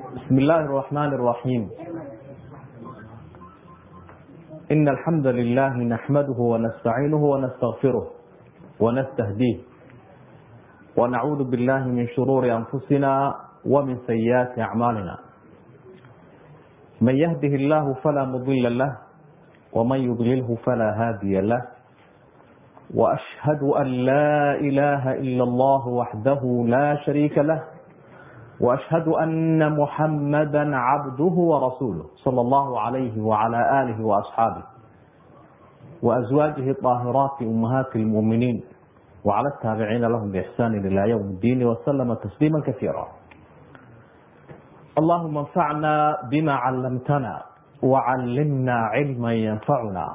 بسم الله الرحمن الرحيم إن الحمد لله نحمده ونستعينه ونستغفره ونستهديه ونعوذ بالله من شرور أنفسنا ومن سيئات أعمالنا من يهده الله فلا مضل له ومن يضلله فلا هادي له وأشهد أن لا إله إلا الله وحده لا شريك له وأشهد أن محمدا عبده ورسوله صلى الله عليه وعلى آله وأصحابه وأزواجه الطاهرات أمهات المؤمنين وعلى التابعين لهم بإحسان إلى يوم الدين وسلم تسليما كثيرا اللهم انفعنا بما علمتنا وعلمنا علما ينفعنا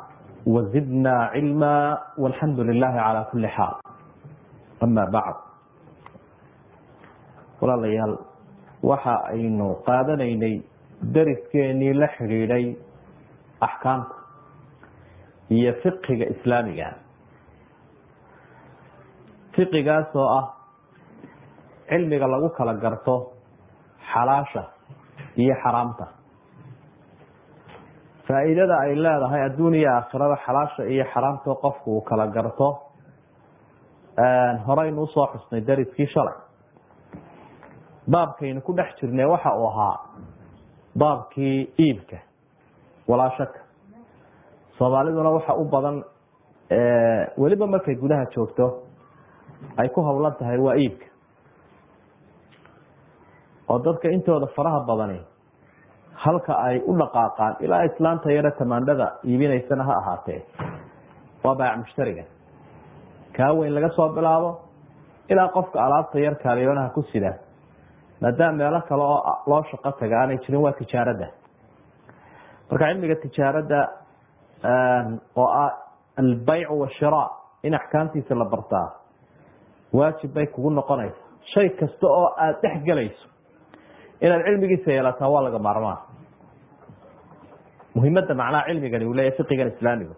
وزدنا علما والحمد لله على كل حال أما بعد walaalayaal waxa aynu qaadanaynay dariskeenii la xidhiidhay axkaamta iyo fiqiga islaamiga. Fiqigaas oo ah cilmiga lagu kala garto xalaasha iyo xaraamta. Faa'iidada ay leedahay adduun iyo aakhirada xalaasha iyo xaraamta qofku uu kala garto horeynu u soo xusnay dariskii shalay baabkaynu ku dhex jirnay waxa uu ahaa baabkii iibka. Walaa shaka soomaaliduna waxa u badan weliba markay gudaha joogto ay ku howlan tahay waa iibka. Oo dadka intooda faraha badani halka ay u dhaqaaqaan ilaa islaanta yare tamaandhada iibinaysana ha ahaatee. Waa baac mushtariga. Kaa weyn laga soo bilaabo ilaa qofka alaabta yar kaaliyoonaha ku sida maadaama meelo kale oo loo shaqo taga aanay jirin waa tijaaradda marka cilmiga tijaaradda oo ah albayc washira in axkaamtiisa la bartaa waajib bay kugu noqonaysa shay kasta oo aada dhex gelayso inaad cilmigiisa yeelataa waa laga maarmaan. Muhimadda macnaha cilmigani uu leeyahy fiqigan islaamiga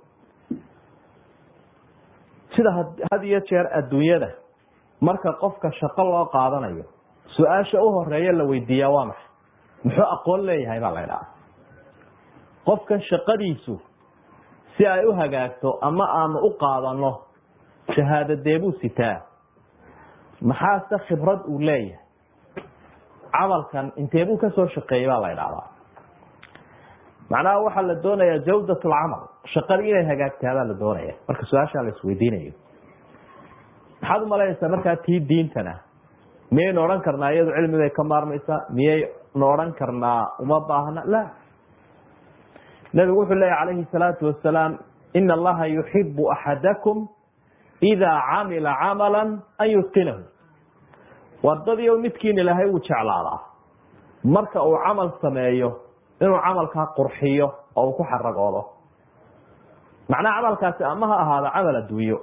sida had iyo jeer adduunyada marka qofka shaqo loo qaadanayo su'aasha u horreeya la weydiiyaa waa maxay? Muxuu aqoon leeyahay baa la qofkan shaqadiisu si ay u hagaagto ama aanu u qaadano shahaadadeebuu sitaa. Maxaase khibrad uu leeyahay? Camalkan inteebuu ka soo shaqeeyey baa la macnaha waxaa la doonayaa jawdat lcamal shaqadii inay hagaagtaabaa la doonaya marka su'aashaa la isweydiinayo maxaad umalaynaysaa markaa tii diintana miyaynu odhan karnaa? Iyadu cilmibay ka maarmaysaa. Miyaynu odhan karnaa? Uma baahna? La. Nabigu wuxuu leeya calayhi salaatu wasalaam ina allaha yuxibu axadakum idaa camila camala an yutqinahu wadadii midkiin ilaahay wuu jeclaadaa. Marka uu camal sameeyo inuu camalkaa qurxiyo oo uu ku xaragoodo. Macnaha camalkaasi ama ha ahaado camal adduunyo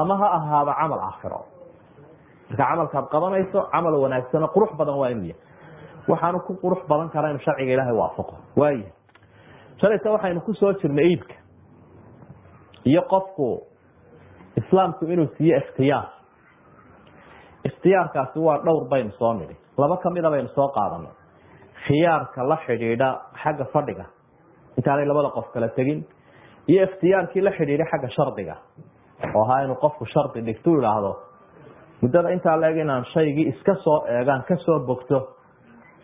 ama ha ahaado camal aakhiro marka camalkaad qabanayso camal wanaagsano qurux badan waa inu yahay waxaanu ku qurux badan karaa inu sharciga ilaahay waafaqo. Waaya shalayta waxaynu ku jirnay iibka. Iyo qofku islaamku inuu siiyo ikhtiyaar. Ikhtiyaarkaasi waa dhowr baynu soo nidhi laba kamida baynu soo qaadanay khiyaarka la xidhiidha xagga fadhiga. Intaanay labada qof kala tegin. Iyo ikhtiyaarkii la xidhiidha xagga shardiga. Oo ahaa inuu qofku shardi dhigtu idhaahdo muddada intaa leeg inaan shaygii iska soo eegaan ka soo bogto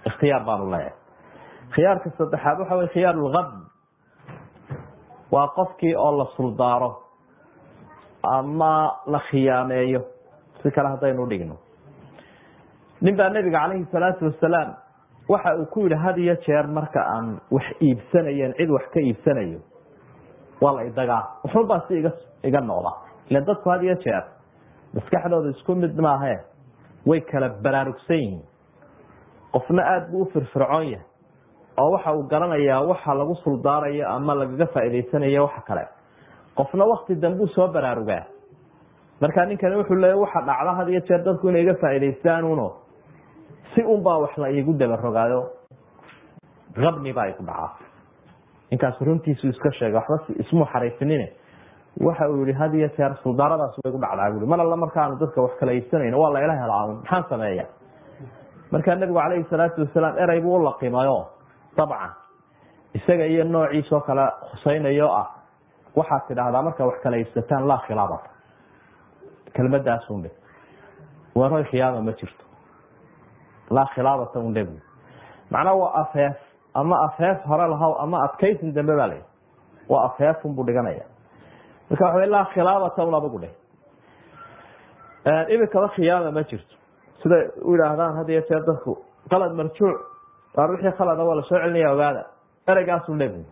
ikhtiyaar baanu leeyahay. Khiyaarka saddexaad waxa wey khiyaar lgab waa qofkii oo la suldaaro ama la khiyaameeyo. Si kale haddaynu dhigno. Nin baa nabiga calayhi salaatu wasalaam waxa uu ku yihi had iyo jeer marka aan wax iibsanayen cid wax ka iibsanayo waa la idagaa wuxunbaa si iga iga noqda ilan dadku had iyo jeer maskaxdooda isku mid maahe way kala baraarugsan yihiin. Qofna aada buu u firfircoon yahay oo waxa uu garanayaa waxa lagu suldaarayo ama lagaga faa'idaysanayo waxa kale. Qofna wakti dambuu soo baraarugaa. Marka ninkani wuxuu leeya waxa dhacda had iyo jeer dadku inay iga faa'idaystaanuno si unbaa wax la iigu dabarogaayo qabni baa igu dhacaa. Ninkaas runtiisu iska sheegay waxba ismuu xariifinine waxa uu yihi had iyo jeer suldaaradaas way gu dhacdaa bui mar alla markaanu dadka wax kala iibsanayno waa layla helaa maxaan sameeya markaa nebigu calayhi salaatu wasalaam erey buu u laqimayo dabcan. Isaga iyo noociisoo kale khusaynayo ah waxaad tidhaahdaa markaa wax kala iibsataan laa khilaabata kelmadaasunbe waroy khiyaama ma jirto. Laa khilaabata un nebigu macnaa waa afeef ama afeef hore lahaw ama adkaysin dambe baa layihi waa afeefunbuu dhiganaya marka waxa laa khilaabata un adigu dheh imikaba khiyaama ma jirto. Siday u yidhaahdaan had iyo jeer dadku qalad marjuuc waar wixii khalada waa la soo celinaya ogaada ereygaasu nebigu.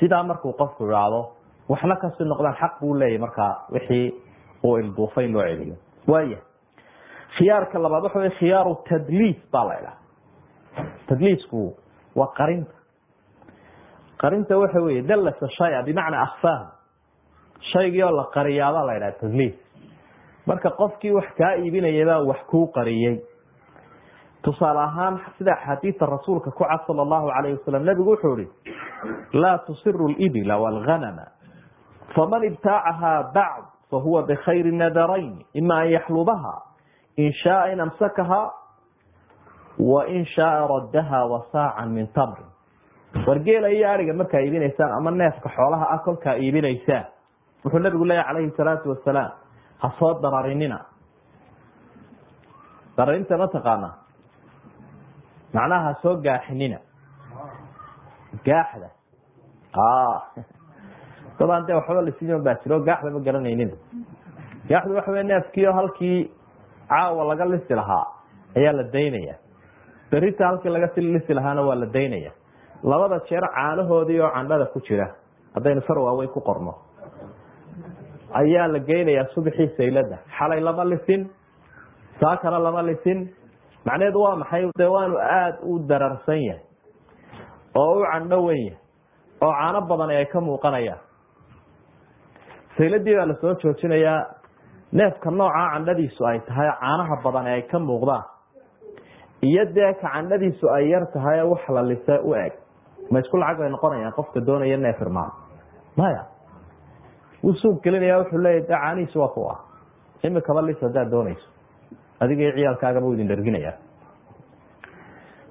Sidaa markuu qofku idhaahdo waxna kasi noqdaan xaq buu leeyahy markaa wixii uu ilduufay loo celiyo. Waaya khiyaarka labaad waxa wey khiyaaru tadliis baa la idhaha tadliisku waa qarinta. Qarinta waxa weye dallasa shaya bimacnaa akfaahu shaygii oo la qariyaabaa la idhaha tadliis marka qofkii wax kaa iibinayabaa wax kuu qariyey tusaale ahaan sida axaadiida rasuulka ku cad sala allahu calayh wasalam nebigu wuxuu ihi laa tusiru libila walganama faman ibtaacahaa bacd fahuwa bikhayri nadarayn ima an yaxlubaha in shaaa in amsakahaa wa shaaa raddaha wasaacan min tamrin. Wargeela iyo ariga markaa iibinaysaan ama neefka xoolaha ah kolkaa iibinaysaan wuxuu nabigu leeyahy calayhi salaatu wasalaam ha soo dararinina dararinta ma taqaana macnaha ha soo gaaxinina. Gaaxda. Dabaan dee waxba lasiiman baa jiro gaaxda ma garanaynin gaaxdu waxa wey neefkiio halkii caawa laga lisi lahaa ayaa la daynaya. Berita halkii laga lisi lahaana waa la daynaya. Labada jeer caanahoodii oo candhada ku jira haddaynu far waaweyn ku qorno ayaa la geynayaa subaxii saylada. Xalay lama lisin saakana lama lisin. Macnaheedu waa maxay? De waanu aada u dararsan yahay oo u candho wen yahay oo caano badan ay ka muuqanayaan sayladii baa la soo joojinayaa neefka noocaa candhadiisu ay tahay caanaha badan ee ay ka muuqdaan. Iyo dee ka candhadiisu ay yar tahay wax la lise u eg. Ma isku lacag bay noqonayaan qofka doonaya neef irmaan maya wuu suuq gelinaya wuxuu leeya de caanihiisu waa ku ah lis haddaad doonayso adiga ciyaalkaagaba u idin dharginaya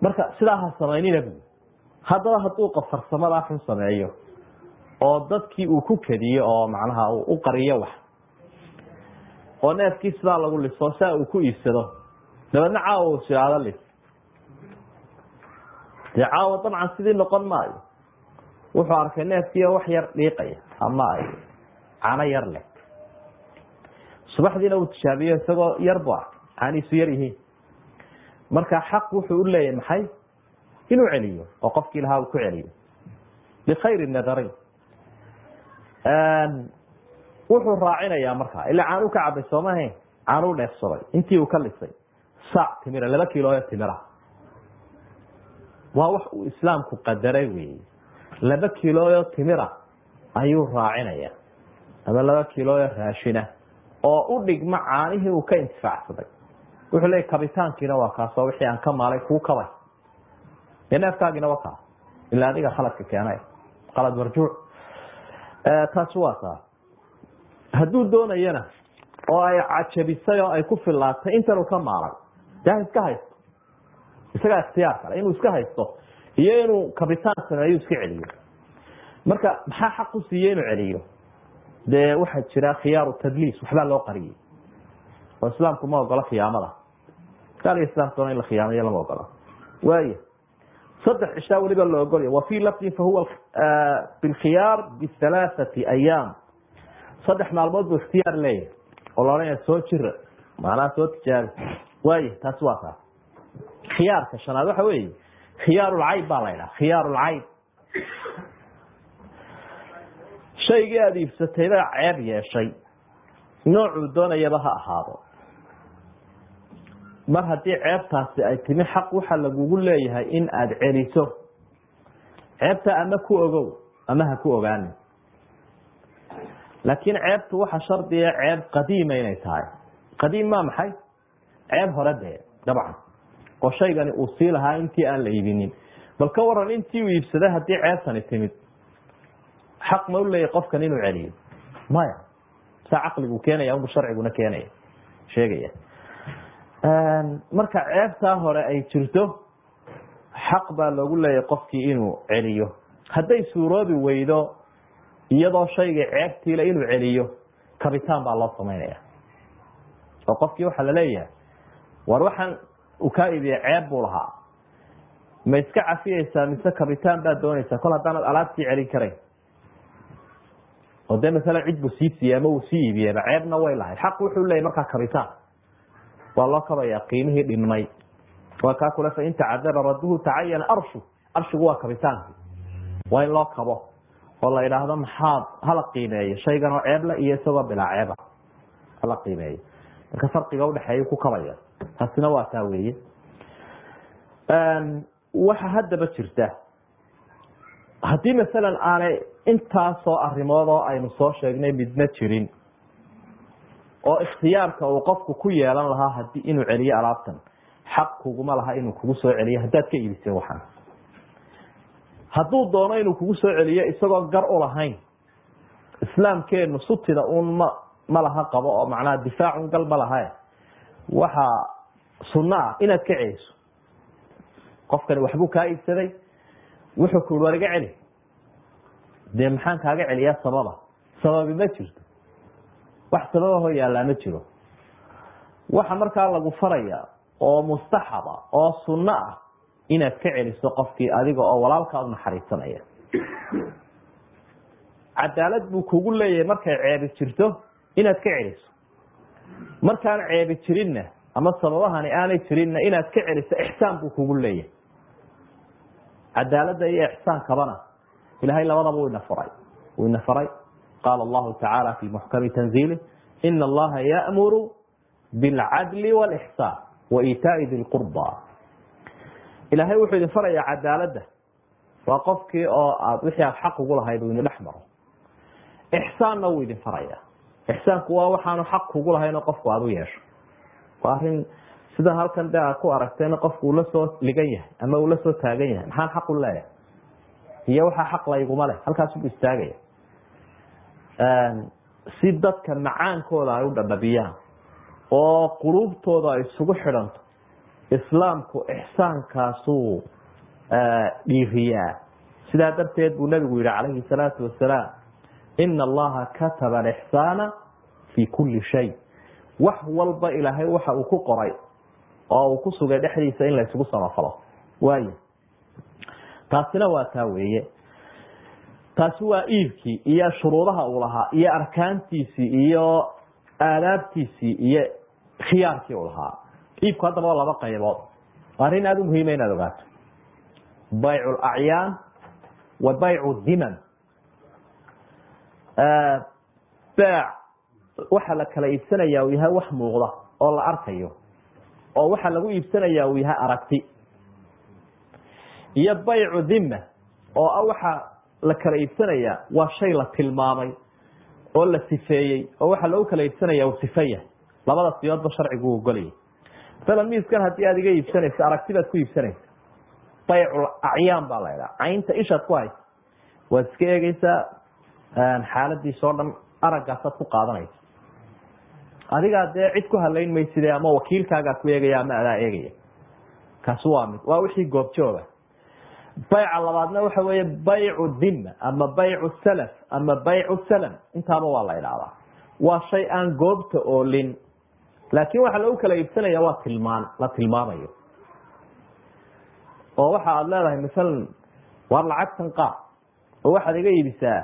marka sidaa ha samaynina bu haddaba hadduu qafarsamadaa xun sameeyo oo dadkii uu ku kediyo oo macnaha u qariyo wax oo neefkii sidaa lagu liso saa uu ku iibsado dabeedna caawa siaado lis dee caawa dabcan sidii noqon maayo wuxuu arkay neefkii wax yar dhiiqaya ama ay cano yar leh. Subaxdiina uu tijaabiyo isagoo yar bu arkay caanihiisu yar yihiin marka xaq wuxuu u leeyahay maxay? Inuu celiyo oo qofkii lahaa uu ku celiyo. Bikhayri nadarayn wuxuu raacinayaa markaa ila caanuu ka cabay soomahayn caanuu dheefsaday intii uu ka lisay. Saac timira laba kiilooyo timira. Waa wax uu islaamku qadaray weeye. Laba kiilooyo timira ayuu raacinaya ama laba kiilooyo raashina. Oo u dhigma caanihii uu ka intifaacsaday wuxuu leeyay kabitaankiina waa kaasoo wixii aan ka maalay kuu kabay. Dee neefkaagiina waa kaa ilaa adiga khaladka keenay. Khalad marjuuc. Taasi waa taa hadduu doonayana oo ay cajabisay oo ay ku fillaatay intan uu ka maalay dee iska haysto. Isagaa ikhtiyaar kale. Inuu iska haysto iyo inuu kabitaan sameeyo iska celiyo. Marka maxaa xaq u siiye inuu celiyo dee waxaa jira khiyaaru tadliis waxbaa loo qariyey oo islaamku ma ogola khiyaamada. Gaal iyo islaamka doona in la khiyaamayo lama ogola waaya saddex cishaa weliba la ogolya wa fii lafdin fahuwa bilkhiyaar bihalaathati ayaam saddex maalmood buu ikhtiyaar leeyahay oo la odhanaya soo jira. Macnaha soo tijaabi waaya taasi waa taas. Khiyaarka shanaad waxa weeye khiyaarulcayb baa la ydhaha khiyaarulcayb shaygii aada iibsatay baa ceeb yeeshay. Noocuu doonayaba ha ahaado. Mar haddii ceebtaasi ay timi xaq waxa lagugu leeyahay in aada celiso. Ceebta ama ku ogow ama ha ku ogaani laakiin ceebtu waxa shardiga ceeb qadiima inay tahay. Qadiim maa maxay? Ceeb hore dee dabcan. Oo shaygani uu sii lahaa intii aan la iibinin. Bal ka waran intii uu iibsaday haddii ceebtani timid xaq ma u leeyahy qofkan inuu celiyo? Maya. Saa caqligu keenaya unbu sharciguna keenaya. Sheegaya. Marka ceebtaa hore ay jirto xaq baa loogu leeyahay qofkii inuu celiyo. Hadday suuroobi weydo iyadoo shayga ceebtiile inuu celiyo kabitaan baa loo samaynaya oo qofkii waxaa la leeyahay war waxaan uu kaa iibiye ceeb buu lahaa. Ma iska cafiyeysaa mise kabitaan baad doonaysaa? Kol haddaanad alaabtii celin karayn oo dee masalan cid buu sii siiyey ama uu sii iibiyeba ceebna way lahayd. Xaq wuxuu leeyahy markaa kabitaan waa loo kabayaa qiimihii dhinmay waa kaa kule fain tacadara raduhu tacayana arshu. Arshigu waa kabitaankii waa in loo kabo. Oo la idhaahdo maxaad hala qiimeeyo. Shaygan oo ceebla iyo isagoo bilaa ceeba. Hala qiimeeyo. Marka farqiga udhexeeya ku kabaya taasina waa taa weeye. Waxa haddaba jirta haddii masalan aanay intaasoo arrimood oo aynu soo sheegnay midna jirin oo ikhtiyaarka uu qofku ku yeelan lahaa haddii inuu celiyo alaabtan xaq kuguma laha inuu kugu soo celiyo. Haddaad ka iibisay waxaan. Hadduu doono inuu kugu soo celiyo isagoo gar u lahayn islaamkeenu sutida uun ma ma laha qabo oo macnaha difaacun gal ma laha waxaa sunno ah inaad ka celiso. Qofkani waxbuu kaa iibsaday wuxuu ku war iga celi. Dee maxaan kaaga celiyaa sababa? Sababi ma jirto. Wax sababahoo yaallaa ma jiro. Waxa markaa lagu faraya oo mustaxaba oo sunno ah inaad ka celiso qofkii adiga oo walaalkaa u naxariisanaya. Cadaalad buu kugu leeyahay markay ceebi jirto inaad ka celiso. Markaan ceebi jirinna ama sababahani aanay jirinna inaad ka celiso ixsaan buu kugu leeyahay cadaaladda iyo ixsaankabana ilahay labadaba u ina faray uu ina faray qaala allahu tacaala fi muxkami tanziili ina allaha ya'muru bilcadli wاlixsaan wa di lqurba ilaahay wuxuu idin farayaa cadaaladda. Waa qofkii oo aad wixii aad xaq ugu lahayd uu idin dhex maro. Ixsaanna wuu idin faraya ixsaanku waa waxaanu xaq kugu lahayn oo qofku aad u yeesho. Waa arrin sida halkan de aad ku aragteen qofku uu la soo ligan yahay ama uu la soo taagan yahay. Maxaan xaq u leeyahay? Iyo waxaa xaq layguma leh. Halkaasuu istaagaya. Si dadka macaankooda ay u dhadhabiyaan oo quluubtooda ay isugu xidhanto islaamku ixsaankaasuu dhiiriyaa. Sidaa darteed buu nabigu yihi calayhi salaatu wasalaam ina allaha kataba alixsaana fi kuli shay. Wax walba ilaahay waxa uu ku qoray oo uu ku sugay dhexdiisa in laysugu samafalo. Waayo taasina waa taa weeye. Taasi waa iibkii iyo shuruudaha uu lahaa iyo arkaantiisii iyo aadaabtiisii iyo khiyaarkii uu lahaa. Iibku haddaba waa laba qaybood. Arrin aada u muhiima inaad ogaato. Baycu lacyaan wa baycu diman beec waxa la kala iibsanaya uu yahay wax muuqda oo la arkayo oo waxa lagu iibsanaya uu yahay aragti. Iyo baycu dhima oo ah waxa la kala iibsanaya waa shay la tilmaamay oo la sifeeyey oo waxa lagu kala iibsanaya uu sife yahay. Labada siyoodba sharcigu ogolayay masalan miiskan haddii aad iga iibsanayso aragti baad ku iibsanaysa baycul acyaan baa la idhaha caynta ishaad ku haysa. Waad iska eegeysaa xaaladiis oo dhan araggaasaad ku qaadanaysa adigaa dee cid ku hadlayn mayside ama wakiilkaagaa ku eegaya ama adaa eegaya. Kaasi waa mid. Waa wixii goobjooga. Bayca labaadna waxa weeye baycu dhima ama baycu salaf ama baycu salam. Intaaba waa la idhaahdaa waa shay aan goobta oolin. Laakiin waxa lagu kala iibsanaya waa tilmaan la tilmaamayo. Oo waxa aada leedahay masalan waar lacagtan qaad. Oo waxaad iga iibisaa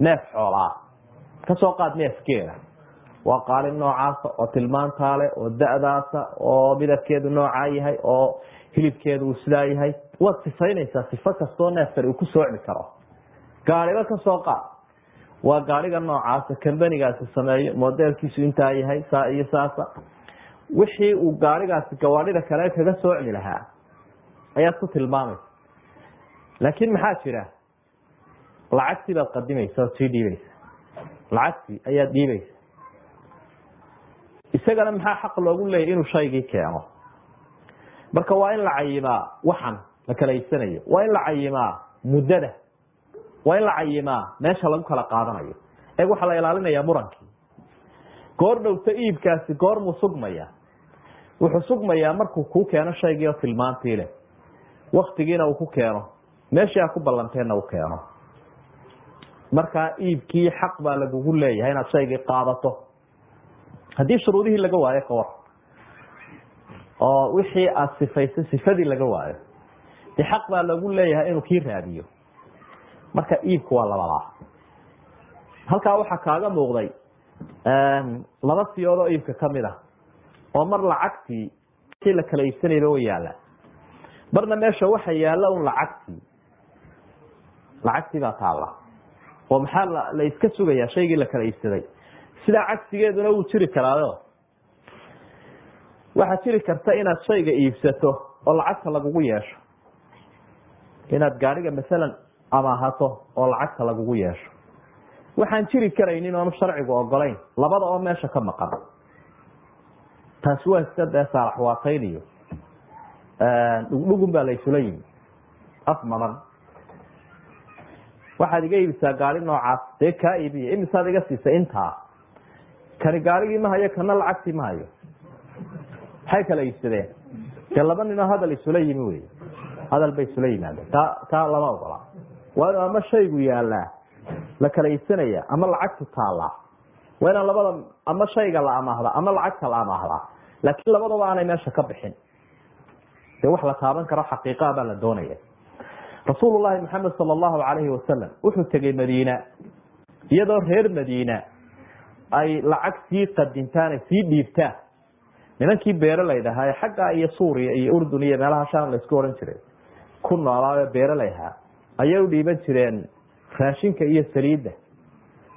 neef xoolaa. Kasoo qaad neefkeeda waa qaalin noocaasa oo tilmaantaa leh oo da-daasa oo midabkeedu noocaa yahay oo hilibkeedu uu sidaa yahay waad sifaynaysaa sifo kastoo neefkan uu ku sooci karo gaariba ka soo qaad waa gaariga noocaasa kambanigaasi sameeyo modelkiisu intaa yahay saa iyo saasa wixii uu gaarigaasi gawaadhida kale kaga soocmi lahaa ayaad ku tilmaamaysa laakiin maxaa jira lacagtii baad qadimaysa ood sii dhiibaysa lacagtii ayaad dhiibaysa isagana maxaa xaq loogu leeyay inuu shaygii keeno? Marka waa in la cayimaa waxan la kala iibsanayo waa in la cayimaa muddada. Waa in la cayimaa meesha lagu kala qaadanayo. Eeg waxaa la ilaalinayaa murankii. Goor dhowta iibkaasi goormuu sugmaya? Wuxuu sugmayaa markuu kuu keeno shaygii oo tilmaantii leh. Waktigiina uu ku keeno. Meeshii aad ku ballanteenna u keeno. Markaa iibkii xaq baa lagugu leeyahay inaad shaygii qaadato haddii shuruudihii laga waayo ka war. Oo wixii aada sifaysay sifadii laga waayo. Dee xaq baa lagu leeyahay inuu kii raadiyo. Marka iibku waa labadaa halkaa waxaa kaaga muuqday laba siyood oo iibka ka mid ah. Oo mar lacagtii si la kala iibsanayba way yaallaan marna meesha waxa yaalla un lacagtii. Lacagtii baa taalla. Oo maxaa la iska sugayaa? Shaygii la kala iibsaday sidaa cagsigeeduna wuu jiri karaayo waxaad jiri karta inaad shayga iibsato oo lacagta lagugu yeesho. Inaad gaariga masalan amaahato oo lacagta lagugu yeesho. Waxaan jiri karaynin oonu sharcigu ogolayn labada oo meesha ka maqan. Taasi waa iska dee saalaxwaatayn iyo dhugdhugun baa la isula yimi af madan. Waxaad iga iibisaa gaari noocaas dee kaa iibiya imisaad iga siisay intaa kani gaarigii ma hayo kana lacagtii ma hayo. Maxay kala iibsadeen dee laba ninoo hadal isula yimi wey hadal bay isula yimaadeen. Taa taa lama ogola. Waa inu ama shaygu yaalaa la kala iibsanaya ama lacagtu taallaa waa inaan labada ama shayga la amaahdaa ama lacagta la amaahdaa laakiin labadaba aanay meesha ka bixin. Dee wax la taaban karo xaqiiqaa baa la doonaya. Rasuul maxamed sal allahu alayhi wasalam wuxuu tegey madiina iyadoo reer madiina ay lacag sii qadintaan sii dhiibtaan nimankii beeraley dhahaa xagga iyo suuriya iyo urdun iyo meelaha sham ohan jiray ku noolaayo beeraley ahaa ayay u dhiiban jireen raashinka iyo saliidda.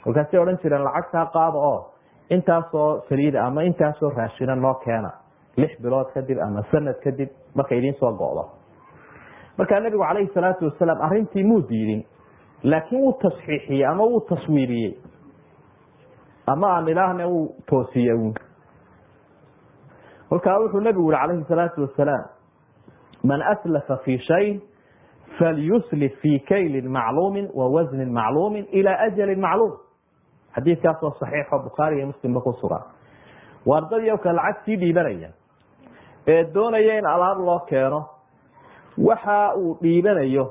Kolkaasay odhan jireen lacagtaa qaada oo intaasoo saliida ama intaasoo raashina noo keena. Lix bilood kadib ama sanad kadib marka idiin soo go'do markaa nabigu calayhi salaatu wasalaam arintii muu diidin laakiin wuu tasxiixiyey ama wuu taswiiriyey ama aan ilaahna uu toosiyey un kolkaa wuxuu nabigu yihi calayhi salaatu wasalaam man aslafa fi shay falyuslif fi kaylin macluumin wa wasnin macluumin ila ajalin macluum. Xadiidkaas oo saxiixo bukhaari iyo muslimba ku sugan. Waardadii o kale lacag sii dhiibanaya ee doonaya in alaab loo keeno waxa uu dhiibanayo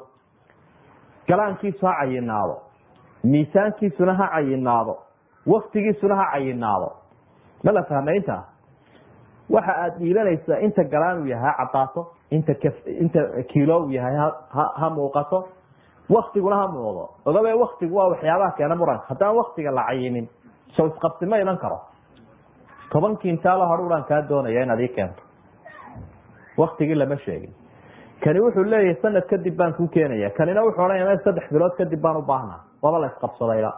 galaankiisu ha cayinaado miisaankiisuna ha cayinaado waktigiisuna ha cayinaado ma la fahmay intaa waxa aada dhiibanaysaa inta galaan uu yahay ha cadaato inta inta kiilo yahay ha muuqato. Waktiguna ha muuqdo. Ogabe waktigu waa waxyaabaha keena muranka haddaan waktiga la cayinin sow isqabsi ma iman karo. Toban kintaalo hadhuuran kaa doonaya inaad ii keento. Waktigii lama sheegin. Kani wuxuu leeyahay sanad kadib baan kuu keenaya kanina wuxuu odhanaya saddex bilood kadib baan u baahnaa. Waba la isqabsadayba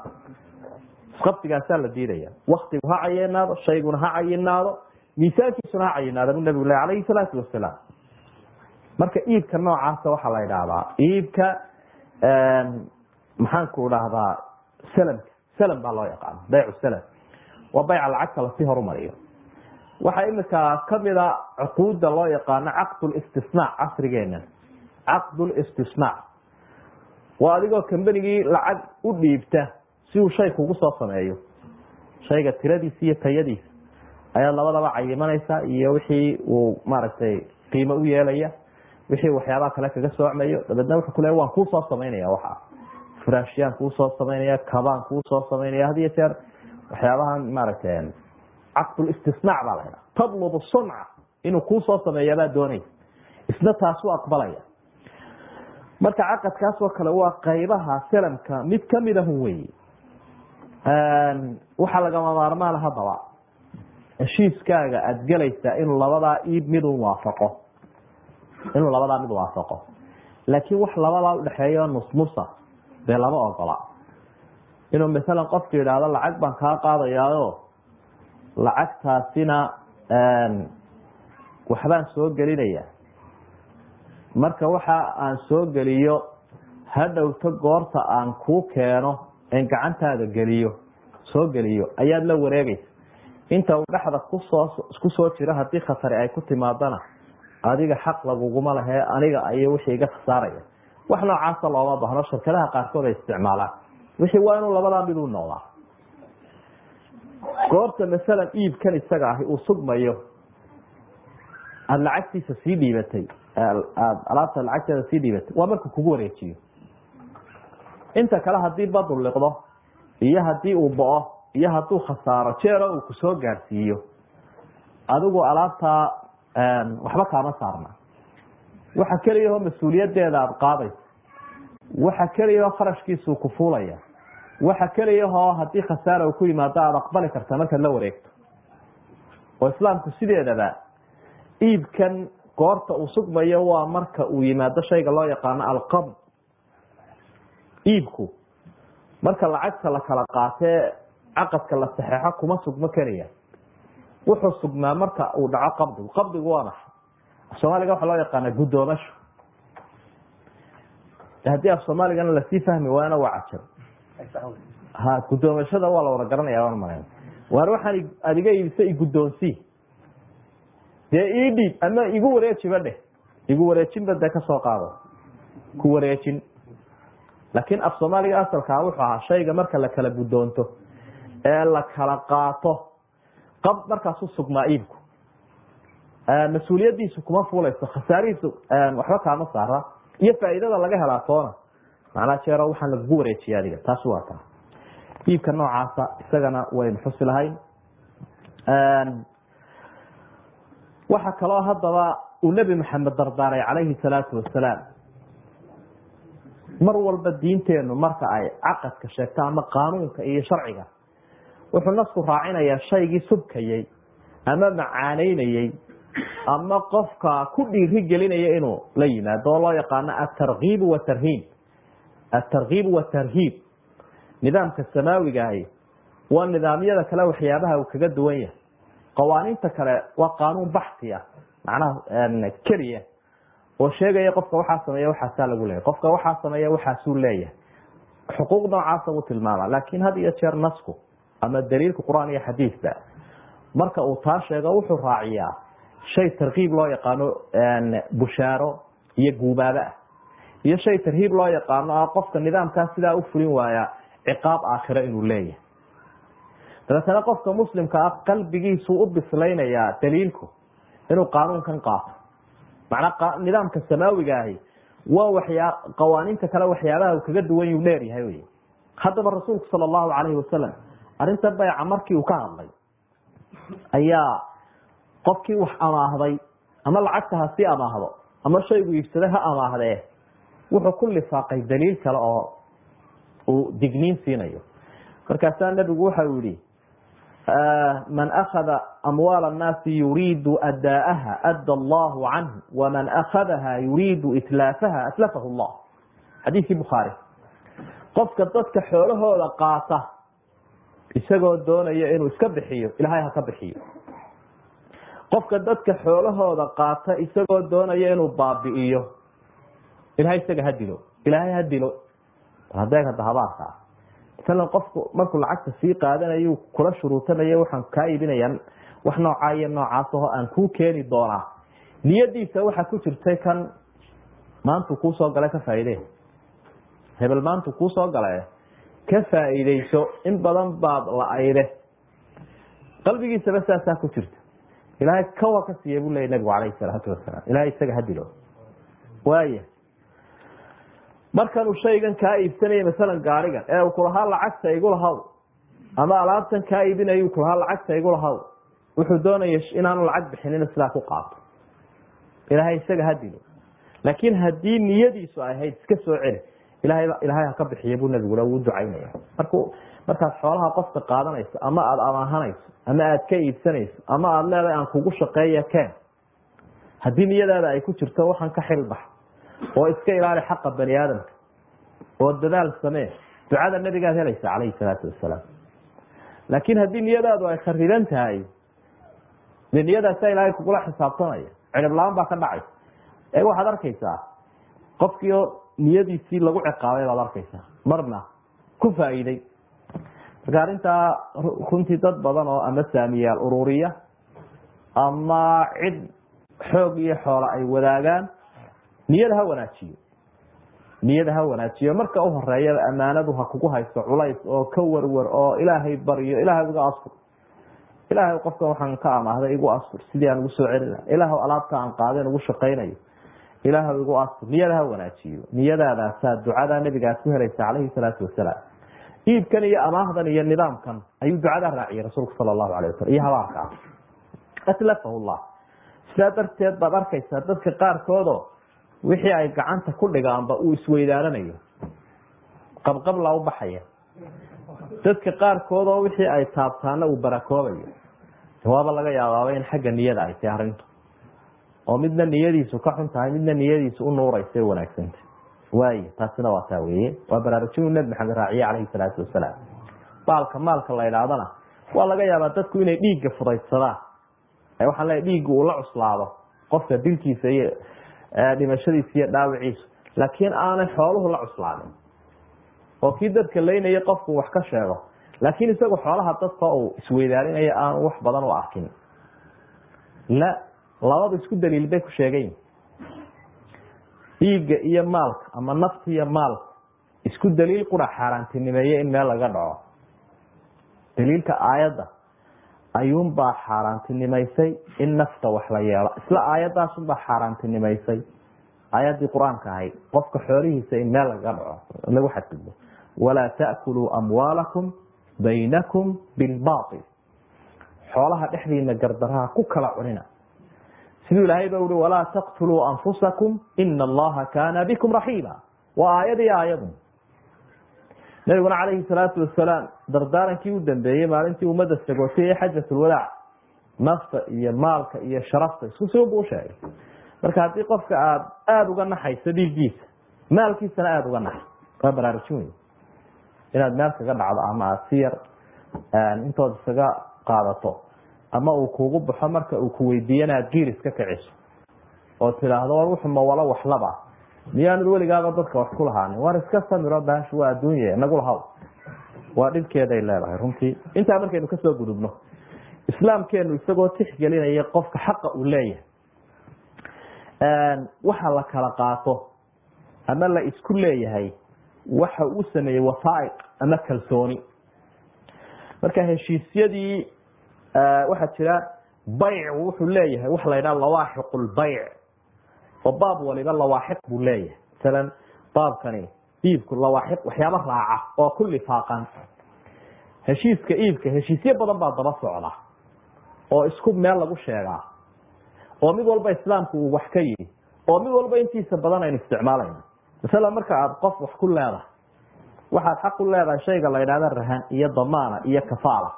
isqabsigaasaa la diidaya. Waktigu ha cayinaado shayguna ha cayinaado miisaankiisuna ha cayinaado bu nabigu le alayhi salaatu wasalaam marka iibka noocaasa waxaa la idhaahdaa iibka maxaanku dhahdaa salamka. Salam baa loo yaqaana baycu salam. Waa bayca lacagta la sii horumariyo. Waxaa imika kamida cuquudda loo yaqaano caqdulistisnaac casrigeena caqdulistisnaac waa adigoo kambanigii lacag u dhiibta si uu shay kugu soo sameeyo shayga tiradiisa iyo tayadiisa ayaad labadaba cayimanaysa iyo wixii uu maaragtay qiimo u yeelaya wixii waxyaabaha kale kaga soocmayo dabeedna wuxuu kule waan kuu soo samaynaya waxa. Furaashyaan kuu soo samaynaya kabaan kuu soo samaynaya had jeer waxyaabahan maaragtay caqdulistisnaac baa laydhaha tadlubu sunca inuu kuu soo sameeyaabaa doonaysa isna taasuu aqbalaya. Marka caqadkaas oo kale waa qaybaha salamka mid ka mid ahun weyi waxaa lagama maarmaan haddaba heshiiskaaga aada gelaysaa inuu labadaa iib midun waafaqo. Inuu labadaa mid waafaqo. Laakiin wax labadaa udhexeeya nusnusa dee lama ogola. Inuu masalan qofka yidhaahdo lacag baan kaa qaadayaayo lacagtaasina waxbaan soo gelinaya. Marka waxa aan soo geliyo hadhowto goorta aan kuu keeno gacantaada geliyo soo geliyo ayaad la wareegaysa inta uu dhexda ku soo ku soo jiro haddii khatari ay ku timaadana adiga xaq laguguma lehe aniga iyo wixii iga khasaaraya. Wax noocaasa looma bahno shirkadaha qaarkood ay isticmaalaan. Wixii waa inuu labadaa mid u noqdaa goorta masalan iibkan isaga ahi uu sugmayo aada lacagtiisa sii dhiibatay alaabta lacagteeda sii dhiibatay waa markuu kugu wareejiyo inta kale haddii badu liqdo iyo haddii uu bo-o iyo hadduu khasaaro jeero uu ku soo gaadhsiiyo adigu alaabtaa waxba kaama saarna. Waxa keliyahoo mas'uuliyadeeda aada qaadayso waxa keliyahoo kharashkiisuu ku fuulaya. Waxa keliyahoo haddii khasaara ku yimaado aada aqbali karta markaad la wareegto. Oo islaamku sideedaba iibkan goorta uu sugmayo waa marka uu yimaado shayga loo yaqaano alqabd iibku. Marka lacagta la kala qaatee caqadka la saxeexo kuma sugmo keliya. Wuxuu sugmaa marka uu dhaco qabdigu qabdigu waa maxay? Af soomaaliga waxaa loo yaqaana guddoomasho haddii af soomaaligana la sii fahmi waana waa cajab ha guddoomashada waa la wada garanaya waan malen waar waxaan adiga iibisa iguddoonsii dee ii dhiib ama igu wareejiba dheh. Igu wareejinba dee ka soo qaado. Ku wareejin laakiin af soomaaliga asalkaa wuxuu ahaa shayga marka la kala guddoonto ee la kala qaato qab markaasu sugmaa iibku. Mas'uuliyadiisu kuma fuulayso khasaarihiisu waxba kaama saara. Iyo faa'iidada laga helaa toona. Macnaa jeero waxaan lagugu wareejiya adiga taasi waa taa. Iibka noocaasa isagana waynu xusi lahayn. Waxa kaloo haddaba uu nebi maxamed dardaaray calayhi salaatu wasalaam mar walba diinteenu marka ay caqadka sheegto ama qaanuunka iyo sharciga wuxuu nasku raacinayaa shaygii subkayey ama macaaneynayey ama qofka ku dhiiri gelinaya inuu la yimaado oo loo yaqaano atarkiibu watarhiib atarkiibu watarhiib nidaamka samaawigahi waa nidaamyada kale waxyaabaha uu kaga duwan yahay. Qawaaniinta kale waa qaanuun baxsi ah macnaha keliya oo sheegaya qofka waxaa sameeya waxaasaa lagu leeyahy qofka waxaa sameeya waxaasuu leeyahay. Xuquuq noocaasa u tilmaama laakiin had iyo jeer nasku ama daliilka qur'aan iyo xadiidba marka uu taa sheego wuxuu raaciyaa shay tarkiib loo yaqaano bushaaro iyo guubaabo ah iyo shay tarhiib loo yaqaano ah qofka nidaamkaa sidaa u fulin waaya ciqaab aakhiro inuu leeyahay. Dabeetana qofka muslimka ah qalbigiisuu u bislaynayaa daliilku inuu qaanuunkan qaato macnaa nidaamka samaawiga ahi waa waxyaa qawaaniinta kale waxyaabaha kaga duwan yuu dheeryahay wey haddaba rasuulku sala allahu calayhi wasalam arrinta bayca markii uu ka hadlay ayaa qofkii wax amaahday ama lacagta ha amaahdo ama shaygu iibsaday ha amaahdee wuxuu ku lifaaqay daliil kale oo uu digniin siinayo. Markaasaa nebigu waxa uu yihi man akada amwaal annaasi yuriidu adaaha adda allahu canhu waman akadaha yuriidu itlaafaha atlafahu llah xadiiskii bukhaari qofka dadka xoolahooda qaata isagoo doonaya inuu iska bixiyo ilaahay ha ka bixiyo qofka dadka xoolahooda qaata isagoo doonaya inuu baabi'iyo ilahay isaga ha dilo ilaahay ha dilo hadeekada habaarka ah masalan qofku markuu lacagta sii qaadanayu kula shuruutamaya waxaan kaa iibinaya wax noocaa iyo noocaas aho aan kuu keeni doonaa. Niyadiisa waxa ku jirtay kan maantu kuusoo gala ka faaide hebel maantu kuusoo gala ka faa'iideyso in badan baad la-ayde qalbigiisaba saasaa ku jirta. Ilaahay kawa ka siiya buu leya nabigu calayhi salaatu wasalaam ilahay isaga ha dilo. Waaya markanuu shaygan kaa iibsanaya masalan gaarigan ee kulahaa lacagta igu ama alaabtan kaa iibinayu kulahaa lacagta igu lahaw wuxuu doonaya inaanu lacag bixinin sidaa ku qaato. Ilaahay isaga ha dilo. Laakiin haddii niyadiisu ay ahayd iska soo celi ilahay ilaahay haka bixiya buu nabigula wuu ducaynaya marku markaad xoolaha qofka qaadanayso ama aada amaahanayso ama aada ka iibsanayso ama aada leedahay aan kugu shaqeeya keen haddii niyadaada ay ku jirto waxaan ka xilbax oo iska ilaali xaqa bani aadamka oo dadaal samee ducada nabigaad helaysa calayhi salaatu wasalaam laakiin haddii niyadaadu ay khariban tahay de niyadaasa ilaahay kugula xisaabtamaya cirib la'aan baa ka dhacaysa. Ee waxaad arkaysaa qofkiio niyadiisii lagu ciqaabay baad arkaysaa marna ku faa'iiday. Marka arrintaa runtii dad badan oo ama saamiyaal ururiya ama cid xoog iyo xoolo ay wadaagaan niyada ha wanaajiyo. Niyada ha wanaajiyo. Marka u horeeyaba ammaanadu ha kugu hayso culays oo ka warwar oo ilaahay baryo ilaahay uga asfur. Ilaahay qofkan waxaan ka amaahday igu astur sidii aan ugu soo celina. Ilaahw alaabta aan qaadeen ugu shaqaynayo. Ilaahw igu astur niyada ha wanaajiyo. Niyadaadaasaa ducadaa nabiga ku helaysa calayhi salaatu wasalaam. Iibkan iyo amaahdan iyo nidaamkan ayuu ducadaa raaciyay rasuulku sala allahu alay wasalam iyo habaarkaa atlafahu llah sidaa darteed baad arkaysaa dadka qaarkoodoo wixii ay gacanta ku dhigaanba uu isweydaaranayo. Qabqablaa u baxaya. Dadka qaarkood oo wixii ay taabtaana uu barakoobayo. Waaba laga yaabaaba in xagga niyada ay tahay arrintu. Oo midna niyadiisu ka xun tahay midna niyadiisu u nuuraysa wanaagsanta waaye taasina waa taa weeye. Waa baraarujinu nebi maxamed raaciye calayhi salaatu wasalaam. Baalka maalka la idhaahdana waa laga yaabaa dadku inay dhiigga fudaydsadaan waxaan leeya dhiigga uu la cuslaado. Qofka dilkiisa iyo dhimashadiisa iyo dhaawiciisu laakiin aanay xooluhu la cuslaadin oo kii dadka laynaya qofku wax ka sheego. Laakiin isagu xoolaha dadka uu isweydaarinaya aanu wax badan u arkin. La labadu isku daliil bay ku sheegayin dhiigga iyo maalka ama nafta iyo maalka isku daliil qura xaaraantinimeeye in meel laga dhaco. Daliilka aayadda ayuunbaa xaaraantinimaysay in nafta wax la yeelo isla aayadaasunbaa xaaraantinimaysay. Aayaddii qur'aanka ahayd qofka xoolihiisa in meel laga dhaco lagu xadgudbo. Walaa taakuluu amwaalakum baynakum bilbail xoolaha dhexdiina gardaraha ku kala cunina. Siduu ilaahay ba ui walaa taqtuluu anfusakum ina allaha kaana bikum raxiima waa aayadii aayadu nabiguna calayhi salaatu wasalaam dardaarankii u dambeeyey maalintii ummadda sagootay ee xajatulwadaac nafta iyo maalka iyo sharafta isku siban buu usheegay marka haddii qofka aada aada uga naxayso dhiiggiisa maalkiisana aada uga naxay. Waa baraarujin wey inaad meel kaga dhacdo ama aad si yar intood isaga qaadato ama uu kugu baxo marka uu ku weydiiyana aad giir iska kiciso oo tidaahdo war wuxuma walo waxlaba miyaanad weligaaba dadka wax ku lahaanin war iska samiro baashu waa adduunya nagu lahaw waa dhibkeeday leedahay runtii. Intaa markaynu ka soo gudubno islaamkeenu isagoo tixgelinaya qofka xaqa uu leeyahay. Waxa la kala qaato ama la isku leeyahay waxa uu sameeyey wasaa'iq ama kalsooni. Marka heshiisyadii waxaa jira bayc wuxuu leeyahay waxa la yidhaha lawaaxiq lbayc oo baab waliba lawaaxiq buu leeyahay. Masalan baabkani iibku lawaaxiq waxyaaba raaca oo ku lifaaqan. Heshiiska iibka heshiisyo badan baa daba socda oo isku meel lagu sheegaa. Oo mid walba islaamku uu wax ka yidhi oo mid walba intiisa badan aynu isticmaalayno masalan marka aada qof wax ku leedahay waxaad xaq u leedahay shayga la yidhahda rahan iyo damaana iyo kafaala.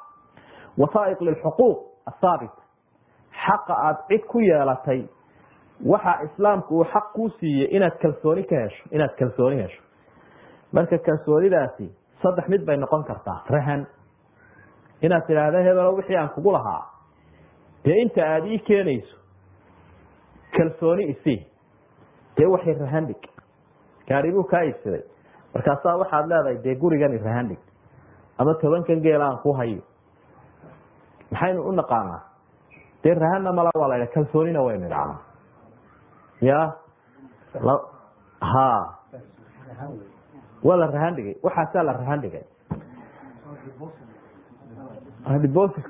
Wasaa'iq lilxuquuq athaabit xaqa aada cid ku yeelatay waxa islaamku uu xaq kuu siiyey inaad kalsooni ka hesho inaad kalsooni hesho. Marka kalsoonidaasi saddex mid bay noqon kartaa. Rahan. Inaad tidhaahda hebelo wixii aan kugu lahaa. Dee inta aada ii keenayso kalsooni isii dee waxay rahan dhig. Gaari kaa iibsaday. Markaasaa waxaad leedahay dee gurigani rahan dhig. Ama tobankan geela aan ku hayo. Maxaynu u naqaanaa? Dee rahanna mala waa la kalsoonina waynu idhahnaa ya. Ha. Waa la rahan dhigay. Waxaasaa la rahan dhigay.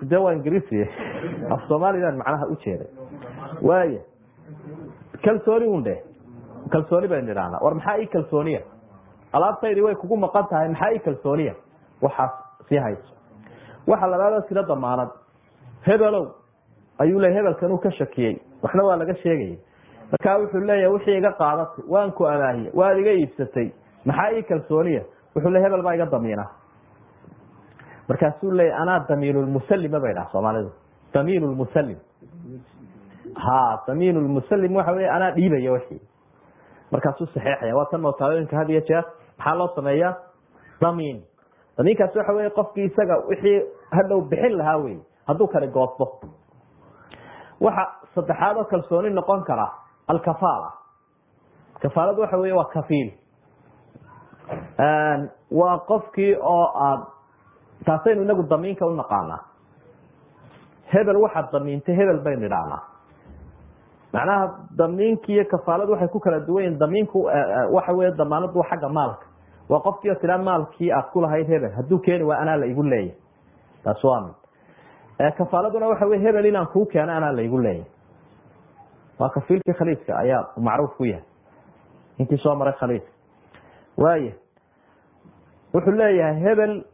De waa ingiriisi. Af soomalidan macnaha ujeeday waaya kalsooni un dhe kalsooni baynu idhahnaa war maxaa ii kalsooniya? Alaabtaydii way kugu maqan tahay. Maxaa ii kalsooniya? Waxaas sii hayso. Waxa labaadoo tiro damaanad. Hebelow ayuu le hebelkan ka shakiyey. Waxna waa laga sheegayay markaa wuxuu leeyahay wixii iga qaadatay waan ku amaahiye waad iga iibsatay. Maxaa ii kalsooniya? Wuxuu le hebel baa iga damiina. Markaasuu leeya anaa damiinulmusalima bay dhaha soomaalidu. Damiin lmusalim ha damiin lmusalim waxa wey anaa dhiibaya wixii. Markaasuu saxeexaya waa tan mootaalooyinka had iyo jeer maxaa loo sameeyaa? Damiin. Damiinkaas waxa wey qofkii isaga wixii hadhow bixin lahaa wey hadduu kani goosto waxa saddexaad oo kalsooni noqon kara alkafaala. Kafaaladu waxa wey waa kafiil. Waa qofkii oo aad taasaynu inagu damiinka unaqaanaa hebel waxaad damiintay hebel baynu idhahnaa macnaha damiinki iyo kafaaladu waxay ku kala duwan yihiin damiinku waxa wey damaanadu waa xagga maalka. Waa qofkii oo tiraa maalkii aad ku hebel hadduu keeni waa anaa la igu taas waa mid kafaaladuna waxa wey hebel inaan kuu keeno anaa laygu leeyahy waa kafiilkii khaliijka ayaa macruuf ku yahay. Intii soo maray khaliijka waaya wuxuu leeyahay hebel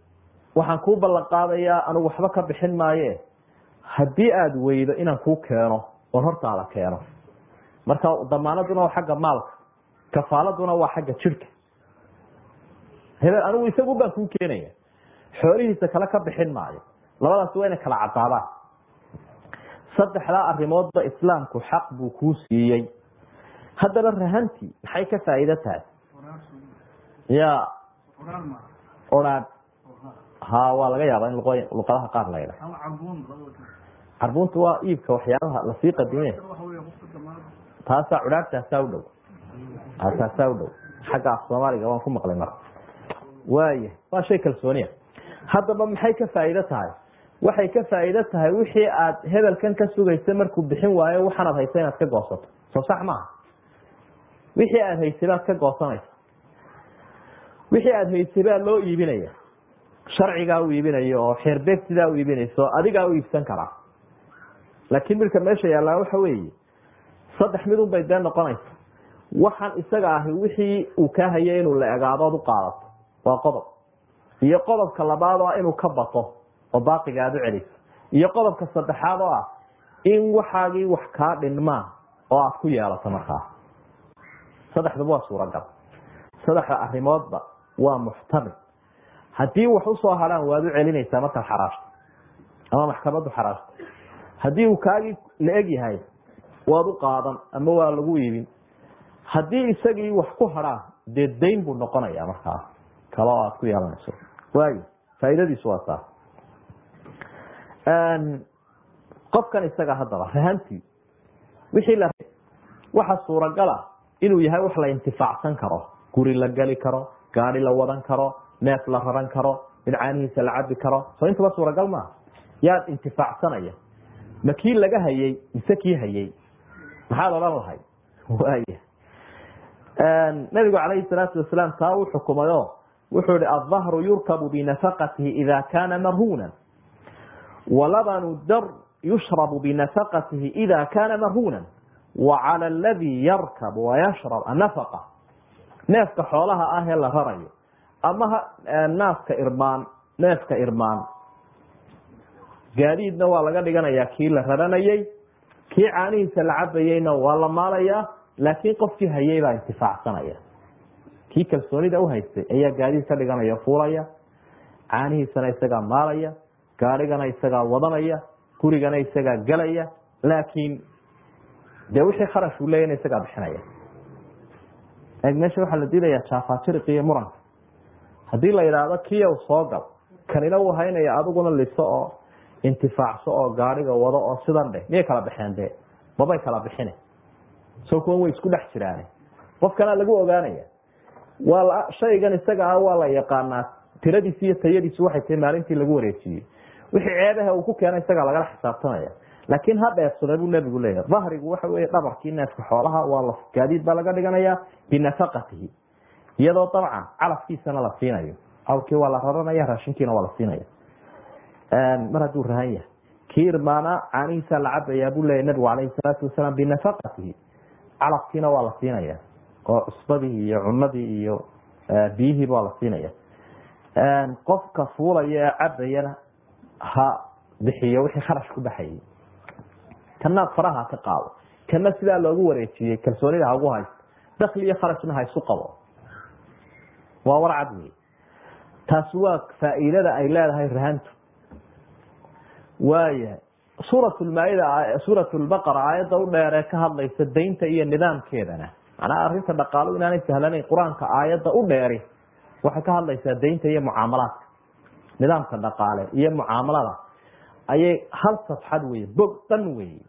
waxaan kuu ballan qaadayaa anugu waxba ka bixin maaye. Haddii aada weydo inaan kuu keeno oon hortaada keeno. Marka damaanaduna waa xagga maalka. Kafaaladuna waa xagga jirhka hebel anigu isagu baan kuu keenaya. Xoolihiisa kale ka bixin maayo. Labadaas waa inay kala cadaadaan saddexdaa arrimoodba islaamku xaq buu kuu siiyey. Haddaba rahantii maxay ka faa'iido tahay? Ya. Oraan. Ha waa laga yaabaa in luqadaha qaar la ydha carbuunta waa iibka waxyaabaha la sii qadime. Taasaa cudhaartaasaa u dhow. Taasaa u dhow. Xagga af soomaaliga waan ku maqlay marka. Waaya waa shay kalsooniya. Haddaba maxay ka faa'iido tahay waxay ka faa'iido tahay wixii aad hebelkan ka sugaysa markuu bixin waayo waxaanaad haysa inaad ka goosato. Soo sax maaha. Wixii aad haysay baad ka goosanaysa wixii aad haysay baa loo iibinaya. Sharcigaa u iibinayo oo xeerbeegsidaa u iibinayso adigaa u iibsan karaa. Laakiin midka meesha yaallaa waxa weeye saddex midun bay dee noqonaysa. Waxaan isaga ahi wixii uu kaa hayay inuu la egaadood u qaadato. Waa qodob. Iyo qodobka labaad oo inuu ka bato oo baaqiga aada u celiso iyo qodobka saddexaad oo ah in waxaagii wax kaa dhinmaan oo aada ku yeelato markaa. Saddexdaba waa suuragal saddexda arrimoodba waa muxtamil haddii wax u soo hadhaan waad u celinaysaa markaad xaraashto ama maxkamaddu xaraashto haddii uu kaagii la eg yahay waad u qaadan ama waa lagu iibin. Haddii isagii wax ku hadhaan dee dayn buu noqonaya markaa. Kale oo aad ku yeelanayso. Waayo faa'iidadiisu waa saas qofkan isaga haddaba rahantii wixii la waxa suuragala inuu yahay wax la intifaacsan karo. Guri la geli karo gaadi la wadan karo neef la raran karo mid caanihiisa la cabi karo. Soo intaba suuragal maaha. Yaad intifaacsanaya. Ma kii laga hayey mise kii hayey maxaad odhan lahay? Nabigu calayhi salaatu wasalaam taa u xukumayo. Wuxuu ihi aldahru yurkabu binafaqatihi ida kana marhunan walabanu dar yushrabu binafaqatihi ida kana marhunan wacala aladii yarkab wayashrab annafaqa neefka xoolaha ah ee la rarayo ama naaska irmaan neefka irmaan gaadiidna waa laga dhiganayaa kii la raranayey kii caanihiisa la cabayeyna waa la maalayaa laakiin qofkii hayay baa intifaacsanaya kii kalsoonida u haystay ayaa gaadiid ka dhiganaya fuulaya caanihiisana isagaa maalaya gaadhigana isagaa wadanaya gurigana isagaa gelaya laakiin dee wixii kharash uu leeyana isagaa bixinaya. Meesha waxaa la diidayaa jaafaajiriq iyo muranka haddii la yidhaahdo kiyow soo gal kanina uu haynaya adiguna liso oo intifaacso oo gaadhiga wado oo sidan dheh miyay kala baxeen dee? Mabay kala bixine. Soo kuwan way isku dhex jiraane. Qof kalea lagu ogaanaya. Waa shaygan isaga ah waa la yaqaanaa tiradiisi iyo tayadiisu waxay tahay maalintii lagu wareejiyey wixii ceebaha uu ku keena isagaa lagala xisaabtamaya. Laakiin ha dheefsada buu nebigu leeyahay. Dahrigu waxa weye dhabarkii neefka xoolaha waa la gaadiid baa laga dhiganayaa binafaqatihi iyadoo dabcan calafkiisana la siinayo. Awrkii waa la raranaya raashinkiina waa la siinaya mar hadduu rahan yahay. Kii irmaana la cabayaa buu leeyahy nabigu calayhi salaatu wasalaam binafaqatihi calafkiina waa la siinaya oo cusbadii iyo cunadii iyo biyihiiba waa la siinaya qofka fuulaya ee cabayana ha bixiyo wixii kharash ku baxayay kana faraha ka qaado. Kana sidaa loogu wareejiyey kalsoonida hagu haysto. Dakli kharashna ha qabo. Waa warcad wey taasi waa faa'iidada ay leedahay rahantu. Waayahay suurat lmaaida suurat lbaqara aayadda u dheeree ka hadlaysa daynta iyo nidaamkeedana. Macnaha arrinta dhaqaalo inaanay sahlanayn qur'aanka aayadda u dheeri waxay ka hadlaysaa daynta iyo mucaamalaadka nidaamka dhaqaale iyo mucaamalada ayay hal safxad weye bog dhan weye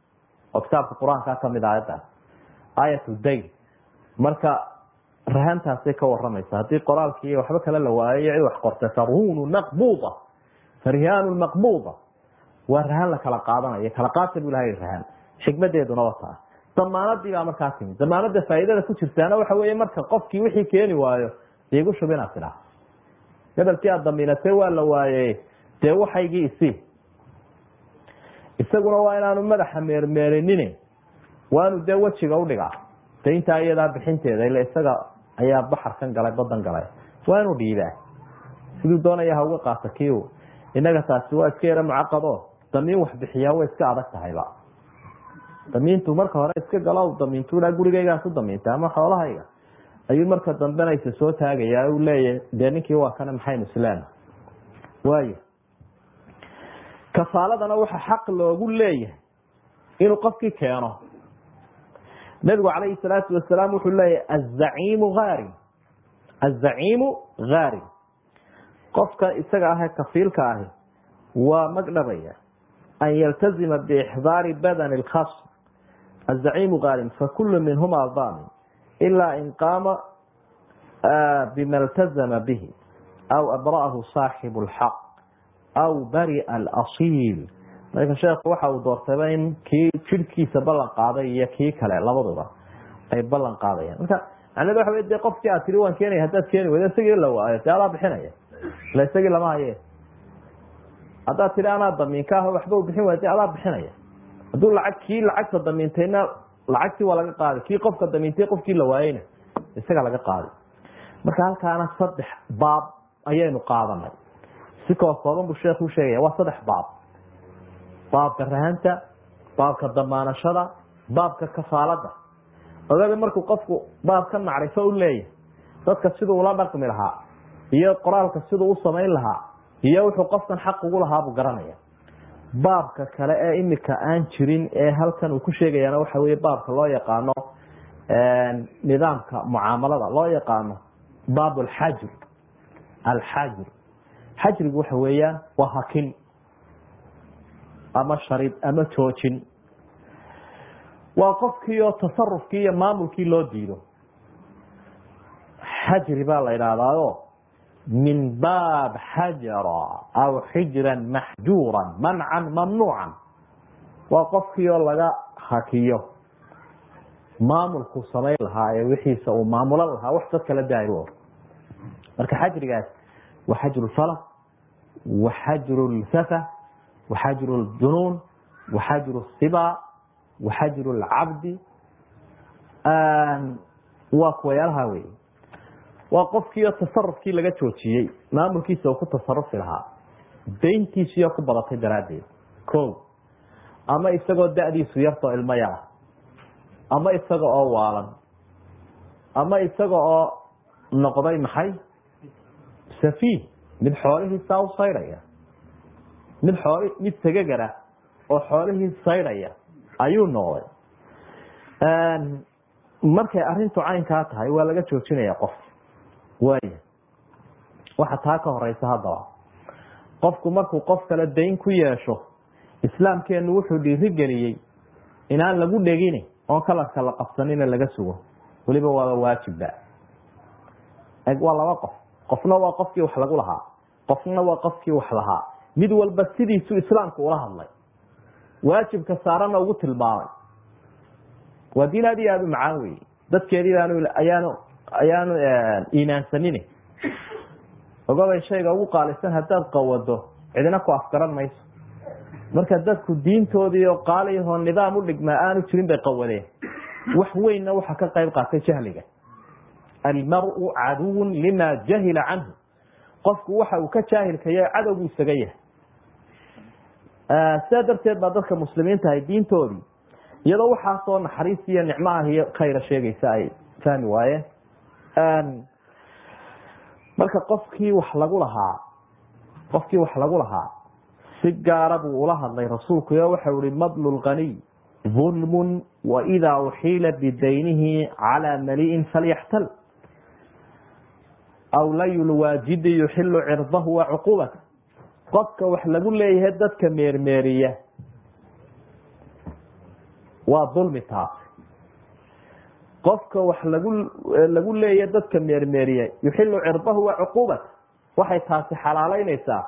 oo kitaabka qur'aanka ka mid aayaddaas aayat dayn marka rahantaasay ka waramaysa haddii qoraalkii waxba kale la waayo cid wax qorta farhunu maqbuuda farhihaanu maqbuuda. Waa rahan la kala qaadanayo kala qaata bu ilahay rahan. Xikmadeeduna wataa damaanadii baa markaa timid. Damaanada faa'iidada ku jirtaana waxa weeye marka qofkii wixii keeni waayo igu shub inaad tidhaah gobolkii aad damiinatay waa la waaye dee waxaygii isi isaguna waa inaanu madaxa meermeerinine waanu dee wejiga udhigaa dayntaa iyadaa bixinteeda ila isaga ayaa baxarkan galay badan galay. Waa inuu dhiibaa. Siduu doonaya ha uga qaata ki inaga taasi waa iska yara mucaqado. Damiin wax bixiyaa way iska adag tahayba. Damiintu marka hore iska galo damiintuha gurigaygaan ku damiintay ama xoolahayga ayuu marka dambena isa soo taagaya u leeyahay dee ninkii waa kana maxaynu isleena waayo. Kafaaladana waxa xaq loogu leeyahay inuu qofkii keeno. Nabigu calayhi salaatu wasalaam wuxuu leeyahay azaciimu haarin azaciimu haarin qofka isaga ahee kafiilka ahi waa magdhabaya an yaltazima biixdaari badani lkhas azaciimu haarin fakulu minhuma damin ilaa in qaama bima ltazama bihi aw abra'ahu saaxibu lxaq aw baria alasiil marka sheekhu waxa uu doortayba in kii jirhkiisa ballan qaaday iyo kii kale labaduba ay ballan qaadayaan. Marka macnada waxa wey de qofkii aad tiri waan keenaya haddaad keeni weyda isagii la waayo dee adaa bixinaya? Ila isagii lama haye? Haddaad tiri anaa damiinka ah waxba u bixin waaya de adaa bixinaya? Hadduu lacag kii lacagta damiintayna lacagtii waa laga qaaday kii qofka damiintay qofkii la waayeyna isaga laga qaaday marka halkaana saddex baab ayaynu qaadanay. Si koo kooban buu sheekhu sheegaya waa saddex baab. Baabka rahanta baabka damaanashada baabka kafaalada ogaada markuu qofku baabka macrifo u leeyahay dadka siduu ula dhaqmi lahaa iyo qoraalka siduu u samayn lahaa iyo wuxuu qofkan xaq ugu lahaa buu garanaya baabka kale ee imika aan jirin ee halkan uu ku sheegayaana waxa weye baabka loo yaqaano nidaamka mucaamalada loo yaqaano baab alxajr alxajr xajrigu waxa weeyaan waa hakin ama sharid ama joojin. Waa qofkii oo tasarufkii iyo maamulkii loo diido. Xajri baa la idhaahdaayo min baab xajara aw xijran maxjuuran mancan mamnuucan waa qofkii oo laga hakiyo. maamulku samayn lahaa ee wixiisa uu maamulan lahaa wax dad kala daayro marka xajrigaas waa xajru lfalaq wa xajru lsafa wa xajru ljunuun wa xajru siba wa xajru lcabdi waa kuwayaalaha wey waa qofkiio tasarufkii laga joojiyey maamulkiisa uu ku tasarufi lahaa. Dayntiisiyo ku badatay daraaddeed. Ko ama isagoo da-diisu yartoo ilmo yara ama isaga oo waalan ama isaga oo noqday maxay? Safiih. Mid xoolihiisaa u saydhaya. Mid xool mid sagagara oo xoolihii saydhaya ayuu noqday. Markay arintu caynkaa tahay waa laga joojinaya qofka waaya waxa taa ka horeysa haddaba qofku markuu qof kale dayn ku yeesho islaamkeenu wuxuu dhiirigeliyey inaan lagu dhegin oon kalarka la qabsanina laga sugo. Weliba waaba waajibba waa laba qof. Qofna waa qofkii wax lagu lahaa. Qofna waa qofkii wax lahaa. Mid walba sidiisu islaamku ula hadlay. Waajibka saarana ugu tilmaamay. Waa diin aad iyo aada u macaan wey dadkeedii baanu ayaanu ayaanu iimaansanin ogabay shayga ugu qaalisan haddaad qawado cidina ku afgaran mayso. Marka dadku diintoodii oo qaaliyahoo nidaam u dhigmaa aanu jirin bay qawadeen. Wax weynna waxa ka qayb qaatay jahliga. Almaru caduwun lima jahila canhu. Qofku waxa uu ka jaahilkaya cadowgu isaga yahay. Sidaa darteed baa dadka muslimiinta ahay diintoodii iyadoo waxaasoo naxariis iyo nicmo ah iyo khayra sheegaysa ay fahmi waayeen marka qofkii wax lagu lahaa qofkii wax lagu lahaa si gaara buu ula hadlay rasuulku o waxau ihi madlu lganiy dulmun waidaa uxiila bidaynihi calaa mali'in falyaxtal. Aw layulwaajidi yuxilu cirdahu wa cuqubata qofka wax lagu leeyahay dadka meermeeriya waa dulmi taasi qofka wax lagu lagu leeyahay dadka meermeeriya yuxilu cirdahu wa cuqubata waxay taasi xalaaleynaysaa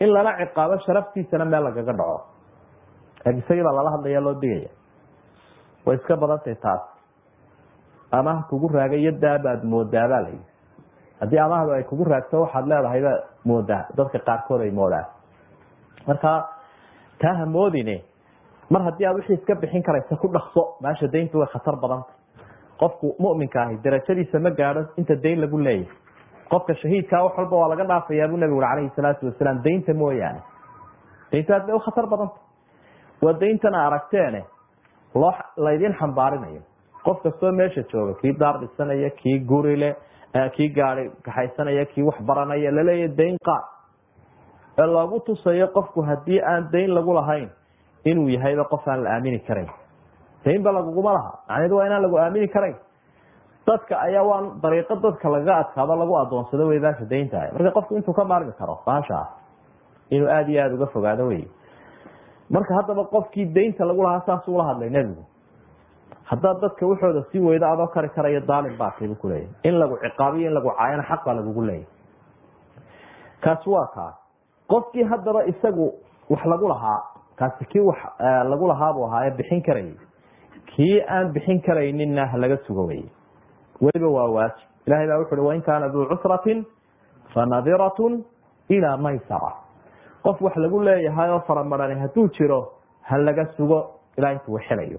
in lala ciqaabo sharaftiisana meel lagaga dhaco. Isagii baa lala hadlaya loo digaya. Way iska badantay taas. Amaha kugu raagay iyo daabaad moodaabaa layihi haddii amahdu ay kugu raagto waxaad leedahay baa moodaa. Dadka qaarkood ay moodaan. Marka taa ha moodine. Mar haddii aad wixii iska bixin karaysa ku dhaqso meesha dayntu way khatar badanta qofku muminka ahi darajadiisa ma gaadho inta dayn lagu leeyahay. Qofka shahiidkaa wax walba waa laga dhaafayaa buu nabigu uri calayhi salaatu wasalaam daynta mooyaane. Daynta bay u khatar badanta waa dayntana aragteene loo laydin xambaarinayo. Qof kastoo meesha jooga kii daar dhisanaya kii gurile kii gaari kaxaysanaya kii wax baranaya laleeyahy dayn qaad ee loogu tusayo qofku haddii aan dayn lagu lahayn inuu yahayba qof aan la aamini karayn daynba laguguma laha macneedu waa inaan lagu aamini karayn. Dadka ayaa waan dariiqo dadka lagaga adkaado lagu adoonsado wey baasha daynta marka qofku intuu ka maarmi karo baasha ah inuu aada iyo aada uga fogaado wey marka haddaba qofkii daynta lagu lahaa saasuu la hadlay nebigu. Haddaad dadka waxooda sii weydo adoo kari karaya daalin baataybu kuleeyahy in lagu ciqaabiyo in lagu caayana xaqa lagugu leeyahy kaasi waa kaa qofkii haddaba isagu wax lagu lahaa kaasi kii wax lagu lahaabuu ahaa ee bixin karayay kii aan bixin karayninna halaga sugo weye weliba waa waajib. Ilahay baa wuxu uhi wain kaana duu cusratin fanadiratun ilaa maysara. Qof wax lagu leeyahay oo faramarani hadduu jiro ha laga sugo ilaa intuu xelayo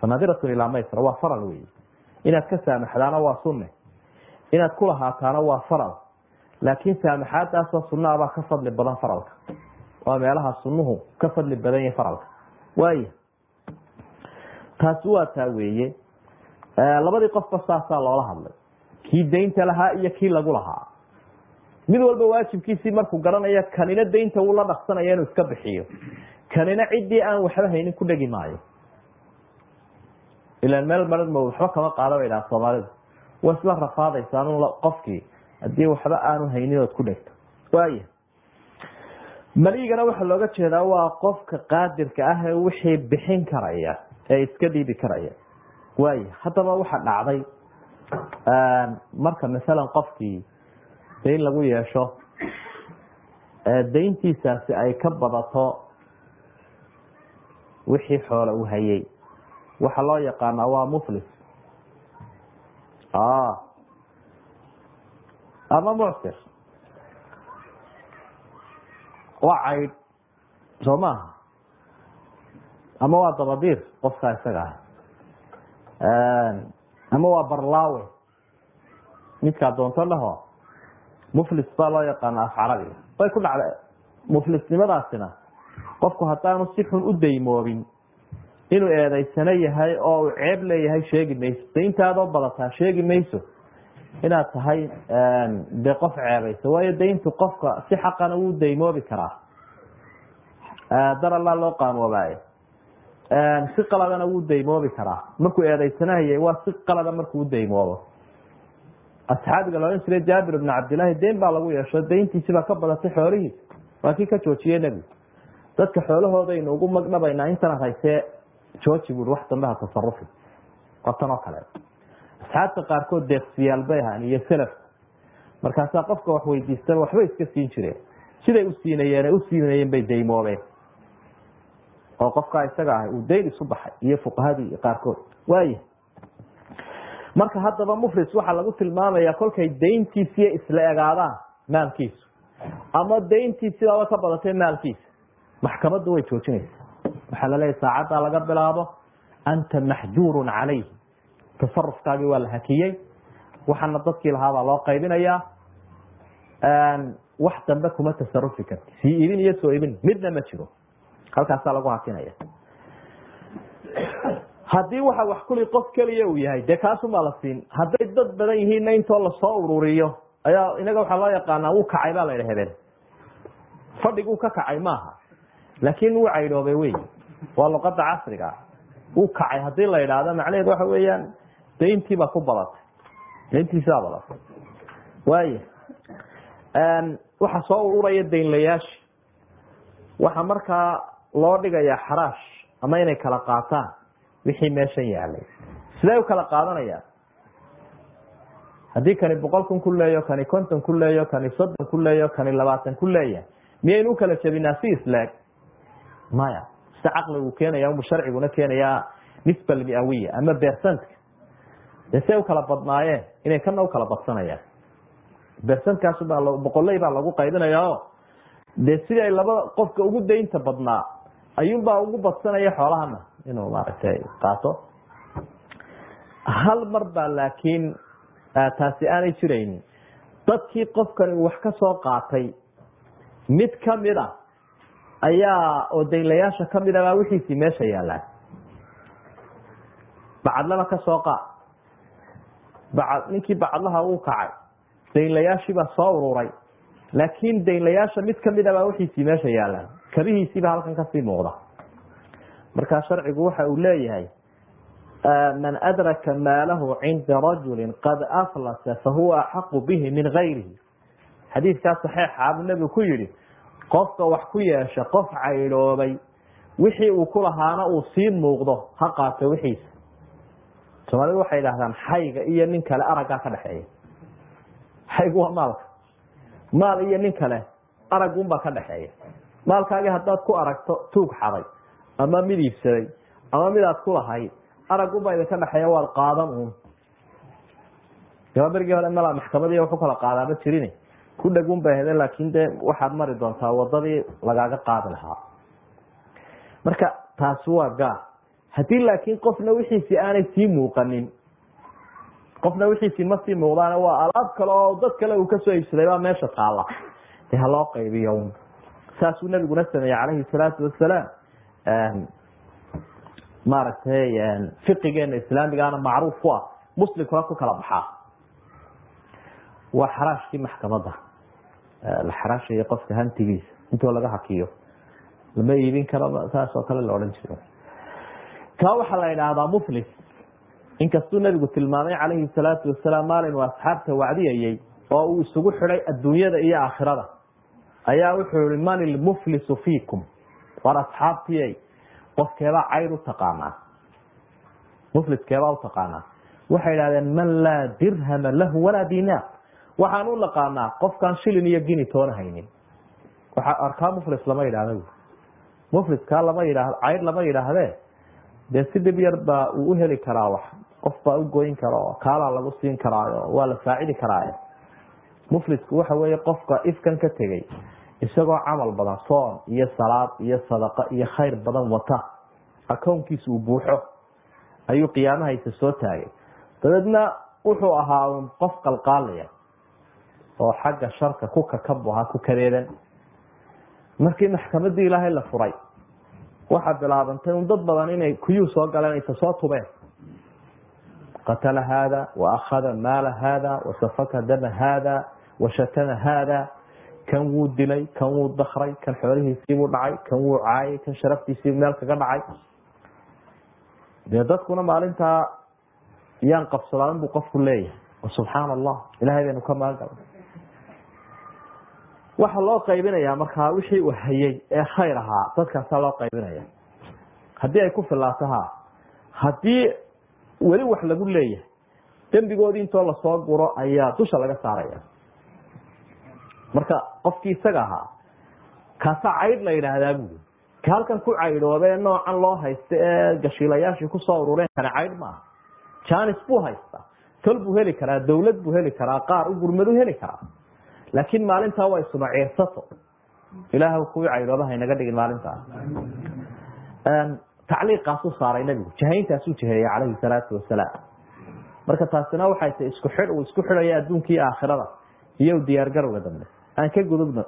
fanadiratun ilaa maysara waa faral wey inaad ka saamaxdaana waa sunne. Inaad ku lahaataana waa faral. Laakiin saamaxaadaasoo sunnaabaa ka fadli badan faralka. Waa meelaha sunnuhu ka fadli badan yahay faralka. Waaya taasi waa taa weeye labadii qofba saasaa loola hadlay. Kii daynta lahaa iyo kii lagu lahaa. Mid walba waajibkiisii markuu garanaya kanina daynta wuu la dhaqsanaya inuu iska bixiyo. Kanina ciddii aan waxba haynin ku dhegi maayo. Ilan meel maran ma waxba kama qaada bay dhaha soomaalidu waa isla rafaadaysaa qofkii haddii waxba aanu haynin ood ku dhegto. Waaya maligana waxaa looga jeedaa waa qofka qaadirka ah ee wixii bixin karaya ee iska dhiibi karaya. Waaya haddaba waxa dhacday marka masalan qofkii dayn lagu yeesho dayntiisaasi ay ka badato wixii xoole uu hayay. Waxaa loo yaqaanaa waa muflis. Ama mucsir waa caydh soo maaha ama waa dabadiir qofkaa isaga ah. Ama waa barlaawe. Midkaa doonto dhaho muflis baa loo yaqaana af carabiga way ku dhacda muflisnimadaasina. Qofku haddaanu si xun u daymoobin inuu eedaysano yahay oo uu ceeb leeyahay sheegi mayso. Dayntaadoo badataa sheegi mayso. Inaad tahay dee qof ceebaysa. Waayo dayntu qofka si xaqana wuu daymoobi karaa. Darallaa loo qaamoobaye si qaladana wuu daymoobi karaa. Markuu eedaysanahayay waa si qalada markuu u daymoobo. Asxaabiga la odhan jiray jaabir ibnu cabdillaahi deyn baa lagu yeesho. Dayntiisibaa ka badatay xoolihiisa waa kii ka joojiyey nebigu. Dadka xoolahoodaynu ugu magdhabaynaa intana haysee jooji buui wax dambe ha tasarufi waa tan oo kale. Asxaabta qaarkood deeqsiyaal bay ahaan iyo selafka markaasaa qofka wax weydiistaba waxbay iska siin jireen. Siday u siinayeen u bay daymoobeen oo qofkaa isaga ahay uu dayn isu baxay iyo fuqahadii qaarkood. Waaya marka haddaba muflis waxaa lagu tilmaamaya kolkay dayntiisiiyo isla egaadaan maalkiisu ama dayntiisibaaba ka badatay maalkiisa maxkamaddu way joojinaysa waxaa laleeyahy saacaddaa laga bilaabo anta maxjuurun calayh tasarufkaagii waa la hakiyey. Waxaana dadkii lahaabaa loo qaybinayaa wax dambe kuma tasarufi karti sii iibin iyo soo iibin. Midna ma jiro halkaasaa lagu hakinaya haddii waxa wax kuli qof keliya uu yahay dee kaasumaa la siin. Hadday dad badan yihiinna intoo la soo ururiyo ayaa inaga waxaa loo yaqaanaa wuu kacay baa la yidha hebeen fadhiguu ka kacay maaha. Laakiin wuu caydhoobay wey waa luqada casriga wuu kacay. Haddii la idhaahdo macnaheed waxa weeyaan dayntiibaa ku badatay dayntiisibaa badatay waaya waxa soo ururaya daynlayaashi waxaa markaa loo dhigayaa xaraash ama inay kala qaataan wixii meeshan yaalay sidee u kala qaadanayaan? Haddii kani boqol kun ku leeyo kani konton ku leeyo kani soddon ku leeyo kani labaatan ku leeyahay miyaynu u kala jabinaa si isleeg maya sida caqligu keenaya umu sharciguna keenayaa nisba almiawiya ama bersantka. Dee see u badnaayeen? Inay kana u badsanayaan. Bersantkaasubaa boqoley baa lagu qaybinayaa o dee siday laba qofka ugu daynta badnaa ayuunbaa ugu badsanaya xoolahana inuu maaragtay qaato. Hal mar baa laakiin taasi aanay jiraynin dadkii qofkani wax ka soo qaatay mid ka mid a ayaa oo daylayaasha ka mid a baa wixiisii meesha yaallaan bacadlama ka soo qaad bacad ninkii bacadlaha uu kacay daynlayaashiibaa soo ururay. Laakiin daynlayaasha mid ka mid a baa wixiisii meesha yaallaan kabihiisiiba halkan ka sii muuqda. Markaa sharcigu waxa uu leeyahay man adraka maalahu cinda rajuli qad aflasa fahuwa axaqu bihi min gayrihi. Xadiidkaa saxiixa buu ku yihi qofka wax ku yeesha qof caydhoobay wixii uu ku lahaana uu sii muuqdo ha qaato wixiisa. Soomaalidu waxay idhahdaan xayga iyo nin kale araggaa ka dhexeeya. Xaygu waa maalka. Maal iyo nin kale aragunbaa ka dhexeeya maalkaagii haddaad ku aragto tuug xaday ama mid iibsaday ama midaad ku lahayd aragunbaa idinka dhexeeya waad qaadan uun. Berigii hore mala maxkamadii waxu kala qaadaama jirin ku dhagun bay hede laakin dee waxaad mari doontaa wadadii lagaaga qaadi lahaa. Marka taasi waa gaar. Haddii laakiin qofna wixiisii aanay sii muuqanin qofna wixiisii ma sii muuqdaan waa alaab kale oo dad kale uu ka soo iibsaday baa meesha taala dee haloo qaybiyo saasuu nabiguna sameeyey calayhi salaatu wasalaam maaragtay fiqigeena islaamigaana macruuf ku ah muslimkuna ku kala baxaa. Waa xaraashkii maxkamadda la xaraashayo qofka hantigiisa intoo laga hakiyo. Lama iibin karo saas kale la odhan jiro kaa waxaa la idhaahdaa muflis inkastuu nabigu tilmaamay calayhi salaatu wasalaam maalin uu asxaabta wacdiyayey oo uu isugu xidhay adduunyada iyo aakhirada ayaa wuxuu yihi man ilmuflisu fiikum. War asxaabtiyay qofkeebaa cayd u taqaanaa. Mufliskeebaa u taqaanaa. Waxay idhahdeen man laa dirhama lahu walaa dinaar waxaan u naqaanaa qofkaan shilin iyo gini toona haynin. Arkaa muflis lama yidhahda mufliskaa lama yidhaah cayd lama yidhaahdee? Dee si dhib yar baa uu uheli karaa wax? Qof baa ugoyn kara oo kaalaa lagu siin karaayo waa la faacili karaayo. Muflisku waxa weeye qofka ifkan ka tegey isagoo camal badan soon iyo salaad iyo sadaqa iyo khayr badan wata. Akownkiisa uu buuxo. Ayuu qiyaamahaysa soo taagay. Dabeedna wuxuu ahaa un qof qalqaalaya oo xagga sharka ku kakabu ahaa ku kadeedan markii maxkamadii ilaahay la furay waxaa bilaabantay un dad badan inay kuyuu soo galeen isa soo tubeen. Qatala haada waakhada maala haada wasafaka dama haada washatama haada kan wuu dilay kan wuu dakray kan xoolihiisiibuu dhacay kan wuu caayay kan sharaftiisiibu meel kaga dhacay. Dee dadkuna maalintaa yaan qabsadaan buu qofku leeyahay. Subxaana allah ilahay baynu ka magangalna waxa loo qaybinayaa markaa wixii uu hayay ee khayr ahaa dadkaasaa loo qaybinaya. Haddii ay ku filaato ha haddii weli wax lagu leeyahay dembigoodii intoo la soo guro ayaa dusha laga saaraya marka qofkii isaga ahaa kaasaa caydh la yidhaahdaa buui ka halkan ku caydhoobe noocan loo haysta ee gashiilayaashii ku soo urureen kana caydh maaha. Janis buu haystaa. Tol buu heli karaa dawlad buu heli karaa qaar u gurmadu heli karaa. Laakiin maalintaa waa isuna ciirsato. Ilaah kuwii caydhooba haynaga dhigin maalintaa. Tacliiqaasuu saaray nabigu jahayntaasuu jaheeyey calayhi salaatu wasalaam. Marka taasina waxay tahay isku xidh uu isku xidhaya adduunkii aakhirada. Iyo diyaargarowga dambe aan ka gudubno.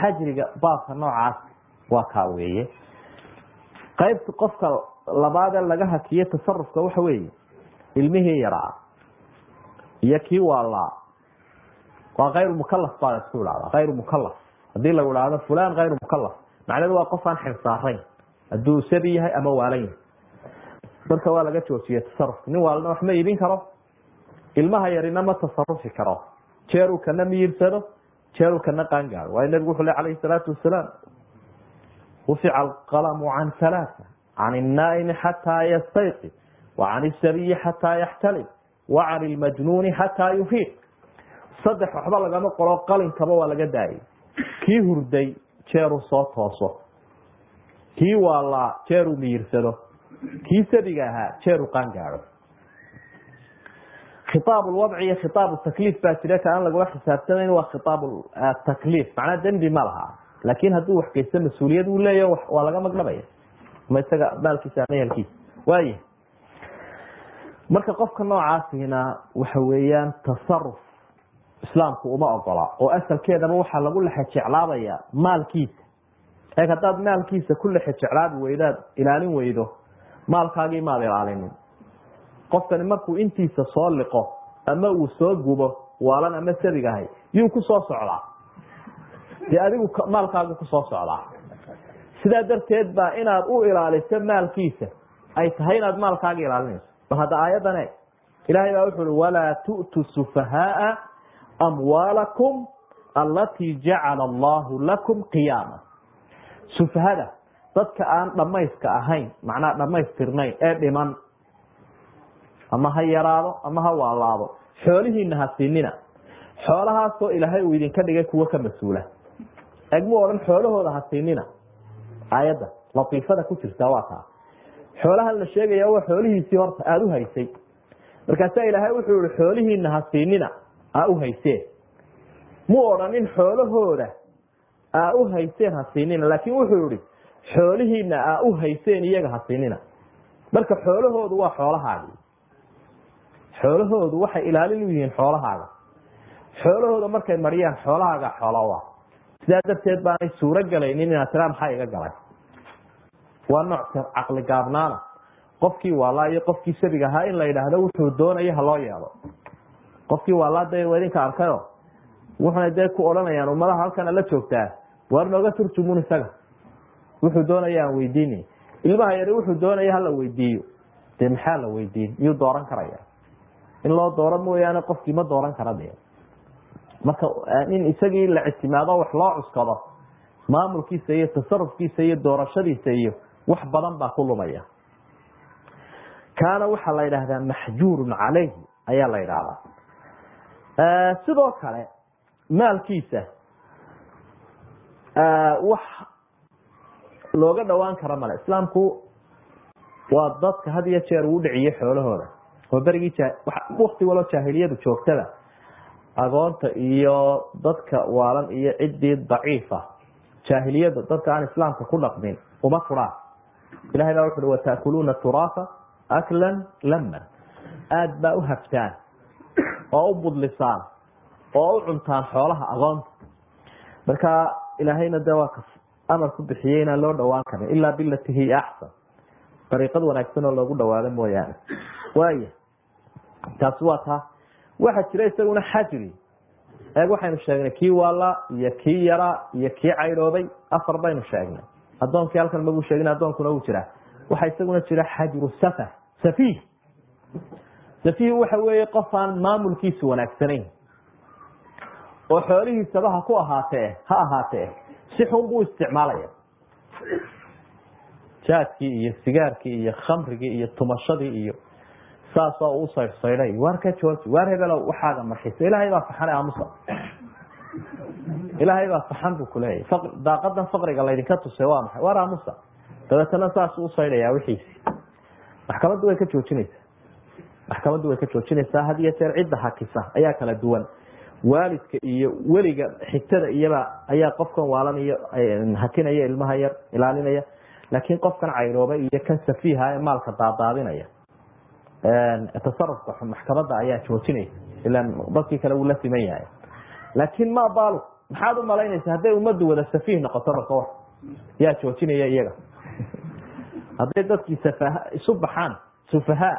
Xajriga baabka noocaas waa kaa weeye. Qaybta qofka labaadee laga hakiye tasarufka waxa weeye ilmihii yaraa. Iyo kii waalaa waa kayru mukalaf baa la isku idhahdaa kayru mukalaf haddii lagu idhaahdo fulan kayru mukalaf macneedu waa qof aan xilsaarayn hadduu sabi yahay ama waalan yahay marka waa laga joojiye tasarufka nin waalna wax ma iibin karo? Ilmaha yarina ma tasarufi karo. Jeeruu kana miyirsado jeeruu kana qaangaaro waayo nabigu wuxuu le alayhi salaatu wasalaam rufica alqalamu can halaaa can الnaa'imi xataa yastayqi wa can isabiyi xataa yaxtalim wa can ilmajnuuni xataa yufiiq. Saddex waxba lagama qoro qalinkaba waa laga daayay. Kii hurday jeeruu soo tooso. Kii waalaa jeeruu miyirsado kii sabiga ahaa jeeruu qaangaaro khiaab lwadci iyo khiaab takliif baa jira ka aan lagula xisaabtamayn waa khiaab takliif macnaa dembi ma laha laakin hadduu wax geysto mas'uuliyad uu leeya waa laga magdhabaya ama isaga maalkiisa ama ehelkiisa waaya marka qofka noocaasina waxa weeyaan tasaruf islaamku uma ogola oo asalkeedaba waxaa lagu lexe jeclaabaya maalkiisa eeg haddaad maalkiisa ku lexe jeclaabi weydaad ilaalin weydo maalkaagii maad ilaalinin qofkani markuu intiisa soo liqo ama uu soo gubo waalan ama sadig ahay. Yuu ku soo socdaa. Dee adigu maalkaagu ku soo socdaa. Sidaa darteed baa inaad u ilaaliso maalkiisa ay tahay inaad maalkaaga ilaalinayso. Bal hadda aayadan eeg. Ilahay baa wuxu uhi walaa tu'tu sufahaaa amwaalakum allatii jacala allahu lakum qiyaama. Sufahada dadka aan dhamayska ahayn macnaha dhamaystirnayn ee dhiman ama ha yaraado ama ha waalaado. Xoolihiina ha siinina. Xoolahaasoo ilaahay uu idinka dhigay kuwo ka mas'uula. Egmu odhan xoolahooda ha siinina. Aayadda latiifada ku jirta waa taa. Xoolahan la sheegaya waa xoolihiisii horta aada u haysay. Markaasaa ilaahay wuxuu yihi xoolihiina ha siinina aa u hayseen mu odhanin xoolahooda aa u hayseen ha siinina. Laakiin wuxuu yihi xoolihiina aa u hayseen iyaga ha siinina. Marka xoolahoodu waa xoolahaagii xoolahoodu waxay ilaalin u yihiin xoolahaaga. Xoolahooda markay mariyaan xoolahaaga xooloa sidaa darteed baanay suuro galaynin inaad tiraa maxaa iga galay? Waa nooc caqli gaabnaana. Qofkii waalaa iyo qofkii sabiga ahaa in la yidhaahdo wuxuu doonayo haloo yeelo. Qofkii waalaa de waa idinka arkayo. Wuxuna dee ku odhanayaan ummadaha halkana la joogtaa? Waar nooga turjumun isaga. Wuxuu doonaya aan weydiini ilmaha yari wuxuu doonaya hala weydiiyo. Dee maxaa la weydiin? Miyuu dooran karaya in loo dooro mooyaane qofkii ma dooran kara de marka in isagii la ictimaado wax loo cuskado maamulkiisa iyo tasarufkiisa iyo doorashadiisa iyo wax badan baa ku lumaya. Kaana waxaa la yidhaahdaa maxjuurun calayhi ayaa la yidhaahdaa. Sidoo kale maalkiisa wax looga dhowaan kara male islaamku waa dadka had iyo jeer uu dhiciyo xoolahooda oo berigii wakti waloo jaahiliyadu joogtada agoonta iyo dadka waalan iyo ciddii daciifa. Jaahiliyada dadka aan islaamka ku dhaqmin uma furaan ilahay baa wuxu uhi wataakuluuna turaasa aklan laman aada baa u haftaan oo u budlisaan oo u cuntaan xoolaha agoonta. Marka ilaahayna de waa ka amar ku bixiyey inaan loo dhowaan karin ilaa bilati hiya axsan dariiqad wanaagsan oo loogu dhawaado mooyaane. Waaya taasi waa taa waxaa jira isaguna xajri. Waxaynu sheegnay kii waala iyo kii yaraa iyo kii caydhoobay afar baynu sheegnay. Adoonkii halkan magu sheegin adoonkuna uu jiraa waxaa isaguna jira xajru safa safiih safiih waxa weeye qof aan maamulkiisu wanaagsanayn. Oo xoolihiisaba ha ku ahaatee ha ahaatee si xun buu isticmaalaya. Jaadkii iyo sigaarkii iyo khamrigii iyo tumashadii iyo saasoo uu saydhsaydhay waar ka jooji waar hebelow waxaaga marxisa ilaahay baa faxane aamusa ilaahay baa faxan buu kuleeyahy daaqadan faqriga laydinka tusay waa maxay? Waar aamusa dabeetana saasuu usaydhayaa wixiisi maxkamaddu way ka joojinaysaa. Maxkamaddu way ka joojinaysaa. Had iyo jeer cidda hakisa ayaa kala duwan. Waalidka iyo weliga xigtada iyaba ayaa qofkan waalan iyo hakinaya ilmaha yar ilaalinaya. Laakiin qofkan cayroobay iyo kan safiiha ee maalka daadaadinaya tasarufka maxkamadda ayaa joojinaysa ilan dadkii kale wuu la siman yahay. Laakiin ma baalo maxaad u malaynaysa hadday ummaddu wada safiih noqoto marka war yaa joojinaya iyaga. Hadday dadkii safaha isu baxaan sufahaa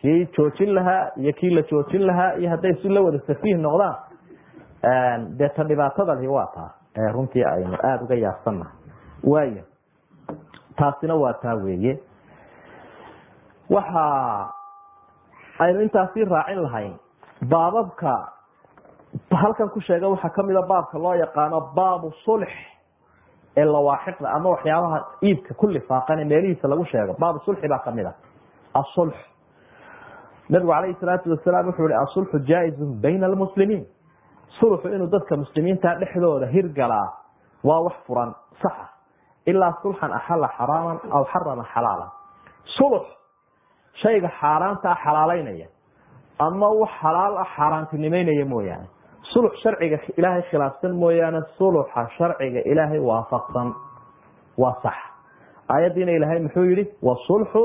kii joojin lahaa iyo kii la joojin lahaa iyo hadday isu la wada safiih noqdaan dee ta dhibaatadali waa taa. Runtii aynu aada uga yaabsannahay waaya taasina waa taa weeye. Waxa aynu intaasii raacin lahayn. Baababka halkan ku sheega waxaa kamida baabka loo yaqaano baabu sulx ee lawaaxiqda ama waxyaabaha iibka ku lifaaqan ee meelihiisa lagu sheego. Baabu sulxi baa ka mid a asulx nabigu calayhi salaatu wasalaam wuxuu ihi asulxu jaa-izun bayna almuslimiin. Sulxu inuu dadka muslimiinta dhexdooda hirgalaa waa wax furan saxa ilaa sulxan axala xaraaman aw xarama xalaalan. Sulx shayga xaaraanta xalaaleynaya ama wax xalaal ah xaaraantinimeynaya mooyaane. Sulux sharciga ilaahay khilaafsan mooyaane suluxa sharciga ilaahay waafaqsan. Waa sax. Aayaddiina ilaahay muxuu yihi wasulxu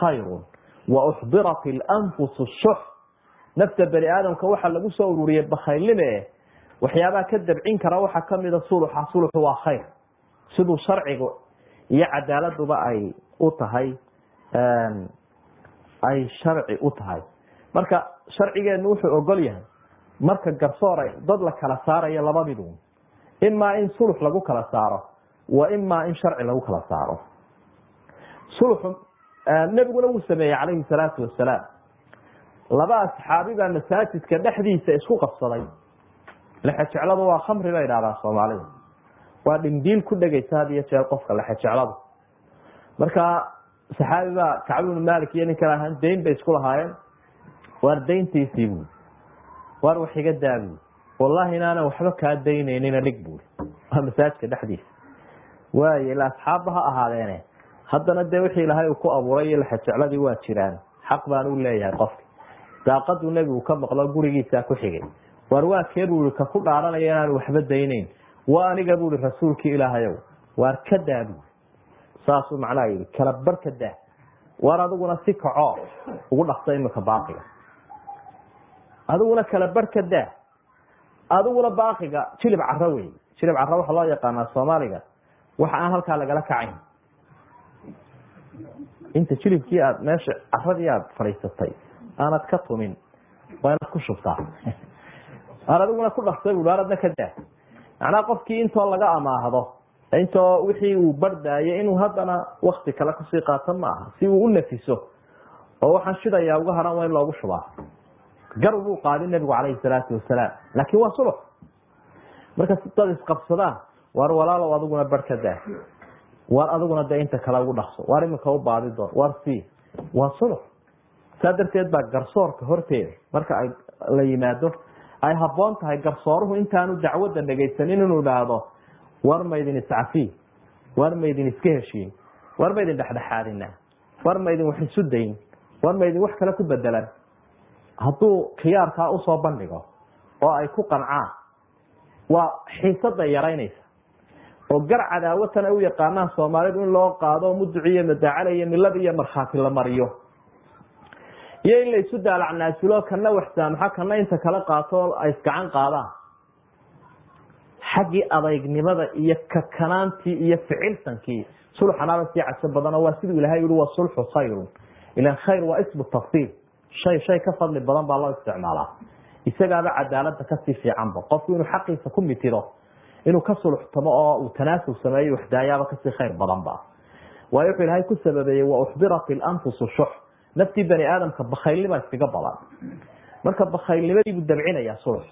khayrun wauxdirat ilanfusu shux nafta bani aadamka waxaa lagu soo ururiyey bakhaylnime waxyaabaha ka dabcin kara waxaa kamida suluxa suluxu waa khayr. Siduu sharcigu iyo cadaaladuba ay u tahay ay sharci u tahay. Marka sharcigeenu wuxuu ogol yahay marka garsoor dad la kala saarayo laba midu imaa in sulux lagu kala saaro wa imaa in sharci lagu kala saaro. Sulxu nebiguna wuu sameeyey calayhi salaatu wasalaam laba asxaabi baa masaajidka dhexdiisa isku qabsaday. Lexejecladu waa khamri ba idhahdaa soomaalida waa dhimdiil ku dhegaysa had jeer qofka lexejecladu marka saxaabi baa kacbibnu malik iyo nin kale ahaan dayn bay isku lahaayeen. Waar dayntiisii buui waar wax iga daa buui wallahi inaanan waxba kaa daynaynina dhig buui waa masaajidka dhexdiisa. Waay ila asxaabba ha ahaadeene haddana dee wixii ilaahay uu ku abuuray iyo lexejecladii waa jiraan. Xaq baan u leeyahay qofki. Daaqaduu nebigu ka maqlo gurigiisaa ku xigay. Waar waa kee buu i ka ku dhaaranaya inaan waxba daynayn. Waa aniga buui rasuulkii ilaahayow. Waar ka daa buui saasuu macnaha yihi kala bar ka daa waar adiguna si kaco ugu dhaqsa imika baaqiga. Adiguna kala bar ka daa adiguna baaqiga jilib caro wey jilib caro waxaa loo yaqaanaa soomaaliga waxa aan halkaa lagala kacayn. Inta jilibkii aad meesha caradii aad fadhiisatay aanad ka tumin waa inaad ku shubtaa. Aan adiguna ku dhaqsay bui aanadna ka daa. Macnaha qofkii intoo laga amaahdo intoo wixii uu bardaayo inuu haddana wakti kale ku sii qaato ma aha si uu u oo waxaan shidayaa uga haran waa in loogu shubaa. Gar buu qaadin nebigu calayhi salaatu wasalaam laakiin waa sulux. Marka dad isqabsadaan waar walaalow adiguna bar ka daa. Waar adiguna dee inta kale ugu dhaqso. Waar iminka u baadi doon. Waar si waa sulux. Saa darteed baa garsoorka horteeda marka la yimaado ay habboon tahay garsooruhu intaanu dacwadda dhegaysanin inuu idhaahdo war maydin iscafi war maydin iska heshiin? War maydin dhexdhexaadina war maydin wax isu dayn? War maydin wax kale ku bedelan hadduu khiyaarkaa u soo bandhigo oo ay ku qancaan waa xiisada yaraynaysa. Oo gar cadaawatan ay u yaqaanaan soomaalidu in loo qaado muduciyo madaacala iyo milada iyo markhaati la mariyo. Iyo in la isu daalacnaasulo kana wax saamaxo kana inta kala qaato ay isgacan qaadaan xaggii adaygnimada iyo kakanaantii iyo ficilsankii sulxanaaba sii cadso badano waa siduu ilahay yihi wa sulxu khayrun. Ilan khayr waa ismu tafsiil shay shay ka fadli badan baa loo isticmaalaa. Isagaaba cadaalada ka sii fiicanba qofku inuu xaqiisa ku mitido inuu ka suluxtamo oo uu tanaasul sameeyo waxdaayaaba ka sii khayr badanba waayo wuxuu ilahay ku sababeeyey wa uxdirat ilanfusu shux naftii bani aadamka bakhaylnima iskaga badan. Marka bakhaylnimadiibuu dabcinayaa sulx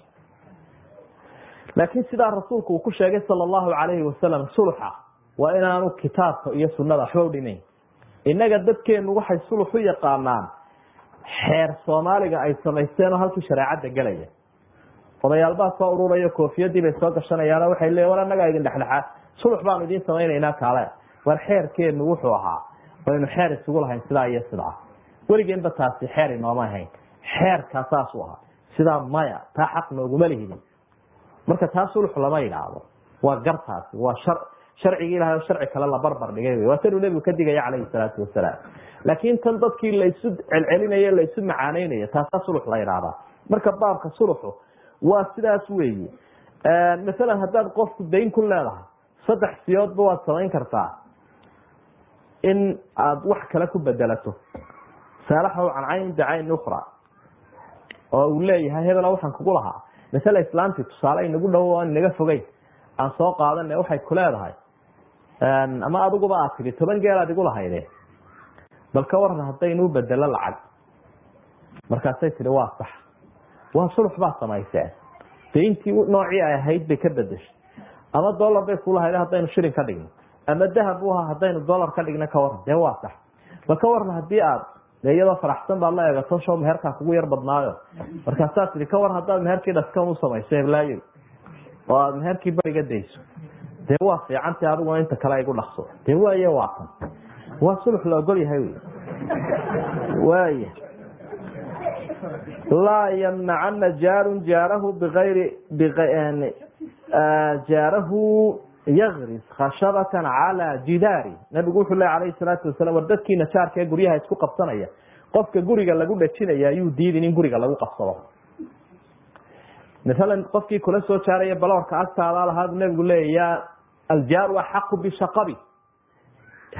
laakiin sidaa rasuulku uu ku sheegay sal allahu alayhi wasalam sulxa waa inaanu kitaabka iyo sunada waxba u dhimayn innaga dadkeenu waxay sulux u yaqaanaan. Xeer soomaaliga ay samaysteen oo halkii shareecadda gelaya odayaalbaa soo ururayo koofiyadii bay soo gashanayaano waxay leeyiin war annagaa idin dhexdhexaad. Sulux baanu idiin samaynaynaa kaale. War xeerkeenu wuxuu ahaa waynu xeer isugu lahayn sidaa iyo sidaa. Weligeenba taasi xeer inooma ahayn. Xeerkaa ahaa. Sidaa maya taa xaq nooguma lihidin marka taa sulux lama yidhaahdo. Waa gartaasi waa shar sharcigii ilahay sharci kale la barbar dhigay waa tanuu nebigu ka digaya calayhi salaatu wasalaam laakiin tan dadkii laysu celcelinayo laysu macaaneynayo taasaa sulux la yidhaahdaa. Marka baabka suluxu waa sidaas weeye. Masalan haddaad qofku dayn ku leedahay saddex siyoodba waad samayn kartaa in aada wax kale ku bedelato. Saalaxahu can cayn bicayn ukra oo uu leeyahay hebela waxaan kugu lahaa masale islaamtii tusaale inagu dhowo aan inaga fogeyn aan soo qaadane waxay ku leedahay. Ama adiguba aad tidhi toban geel aad igu lahayde bal ka waran haddaynuu bedelo lacag. Markaasay tihi waa sax. Waa sulux baad samayseen de intii noocii ay ahayd bay ka bedeshay ama dollar bay kulahayde haddaynu shilin ka dhigno. Ama dahab u ahaa haddaynu dollar ka dhigno ka waran dee waa sax. Bal ka waran haddii aad de iyadoo faraxsan baad la eegato show meherkaa kugu yar badnaayo. Markaasaa tihi ka waran haddaad meherkii dhaskan u samayso oo aada meherkii bariga dayso dee waa fiicantii adiguna inta kale igu dhaqso. Dee waaye waa tan. Waa sulux la ogol yahay wy waaya laa yamnacana jaarun jaarahu biayri jaarahu yagris khashabatan calaa jidaari nabigu wuxuu le alayhi salaatu wasalam war dadkiina jaarka ee guryaha isku qabsanaya qofka guriga lagu dhajinaya ayuu diidin in guriga lagu qabsado maalan qofkii kula soo jaaraya baloorka agtaada lahaa buu nabigu leeya aljaaru axaqu bishaqabi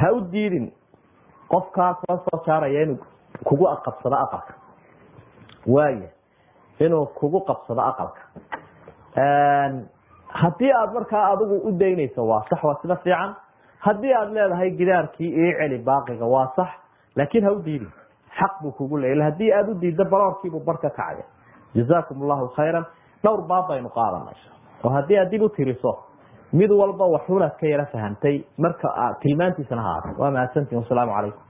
ha u diidin qofkaa kula soo jaaraya inuu kugu qabsado aqalka waaya inuu kugu qabsado aqalka haddii aad markaa adigu u daynayso waa sax waa sida fiican. Haddii aad leedahay gidaarkii ii celi baaqiga waa sax. Laakiin ha u diidin xaq buu kugu leeya haddii aada u diiddo baloorkiibuu bar ka kacaya jazaakum allahu khayran. Dhowr baab baynu qaadanay. Oo haddii aad dib u mid walba waxunaad ka yaro fahamtay marka tilmaantiisana haata waa mahadsantihin wasalaamu calaykum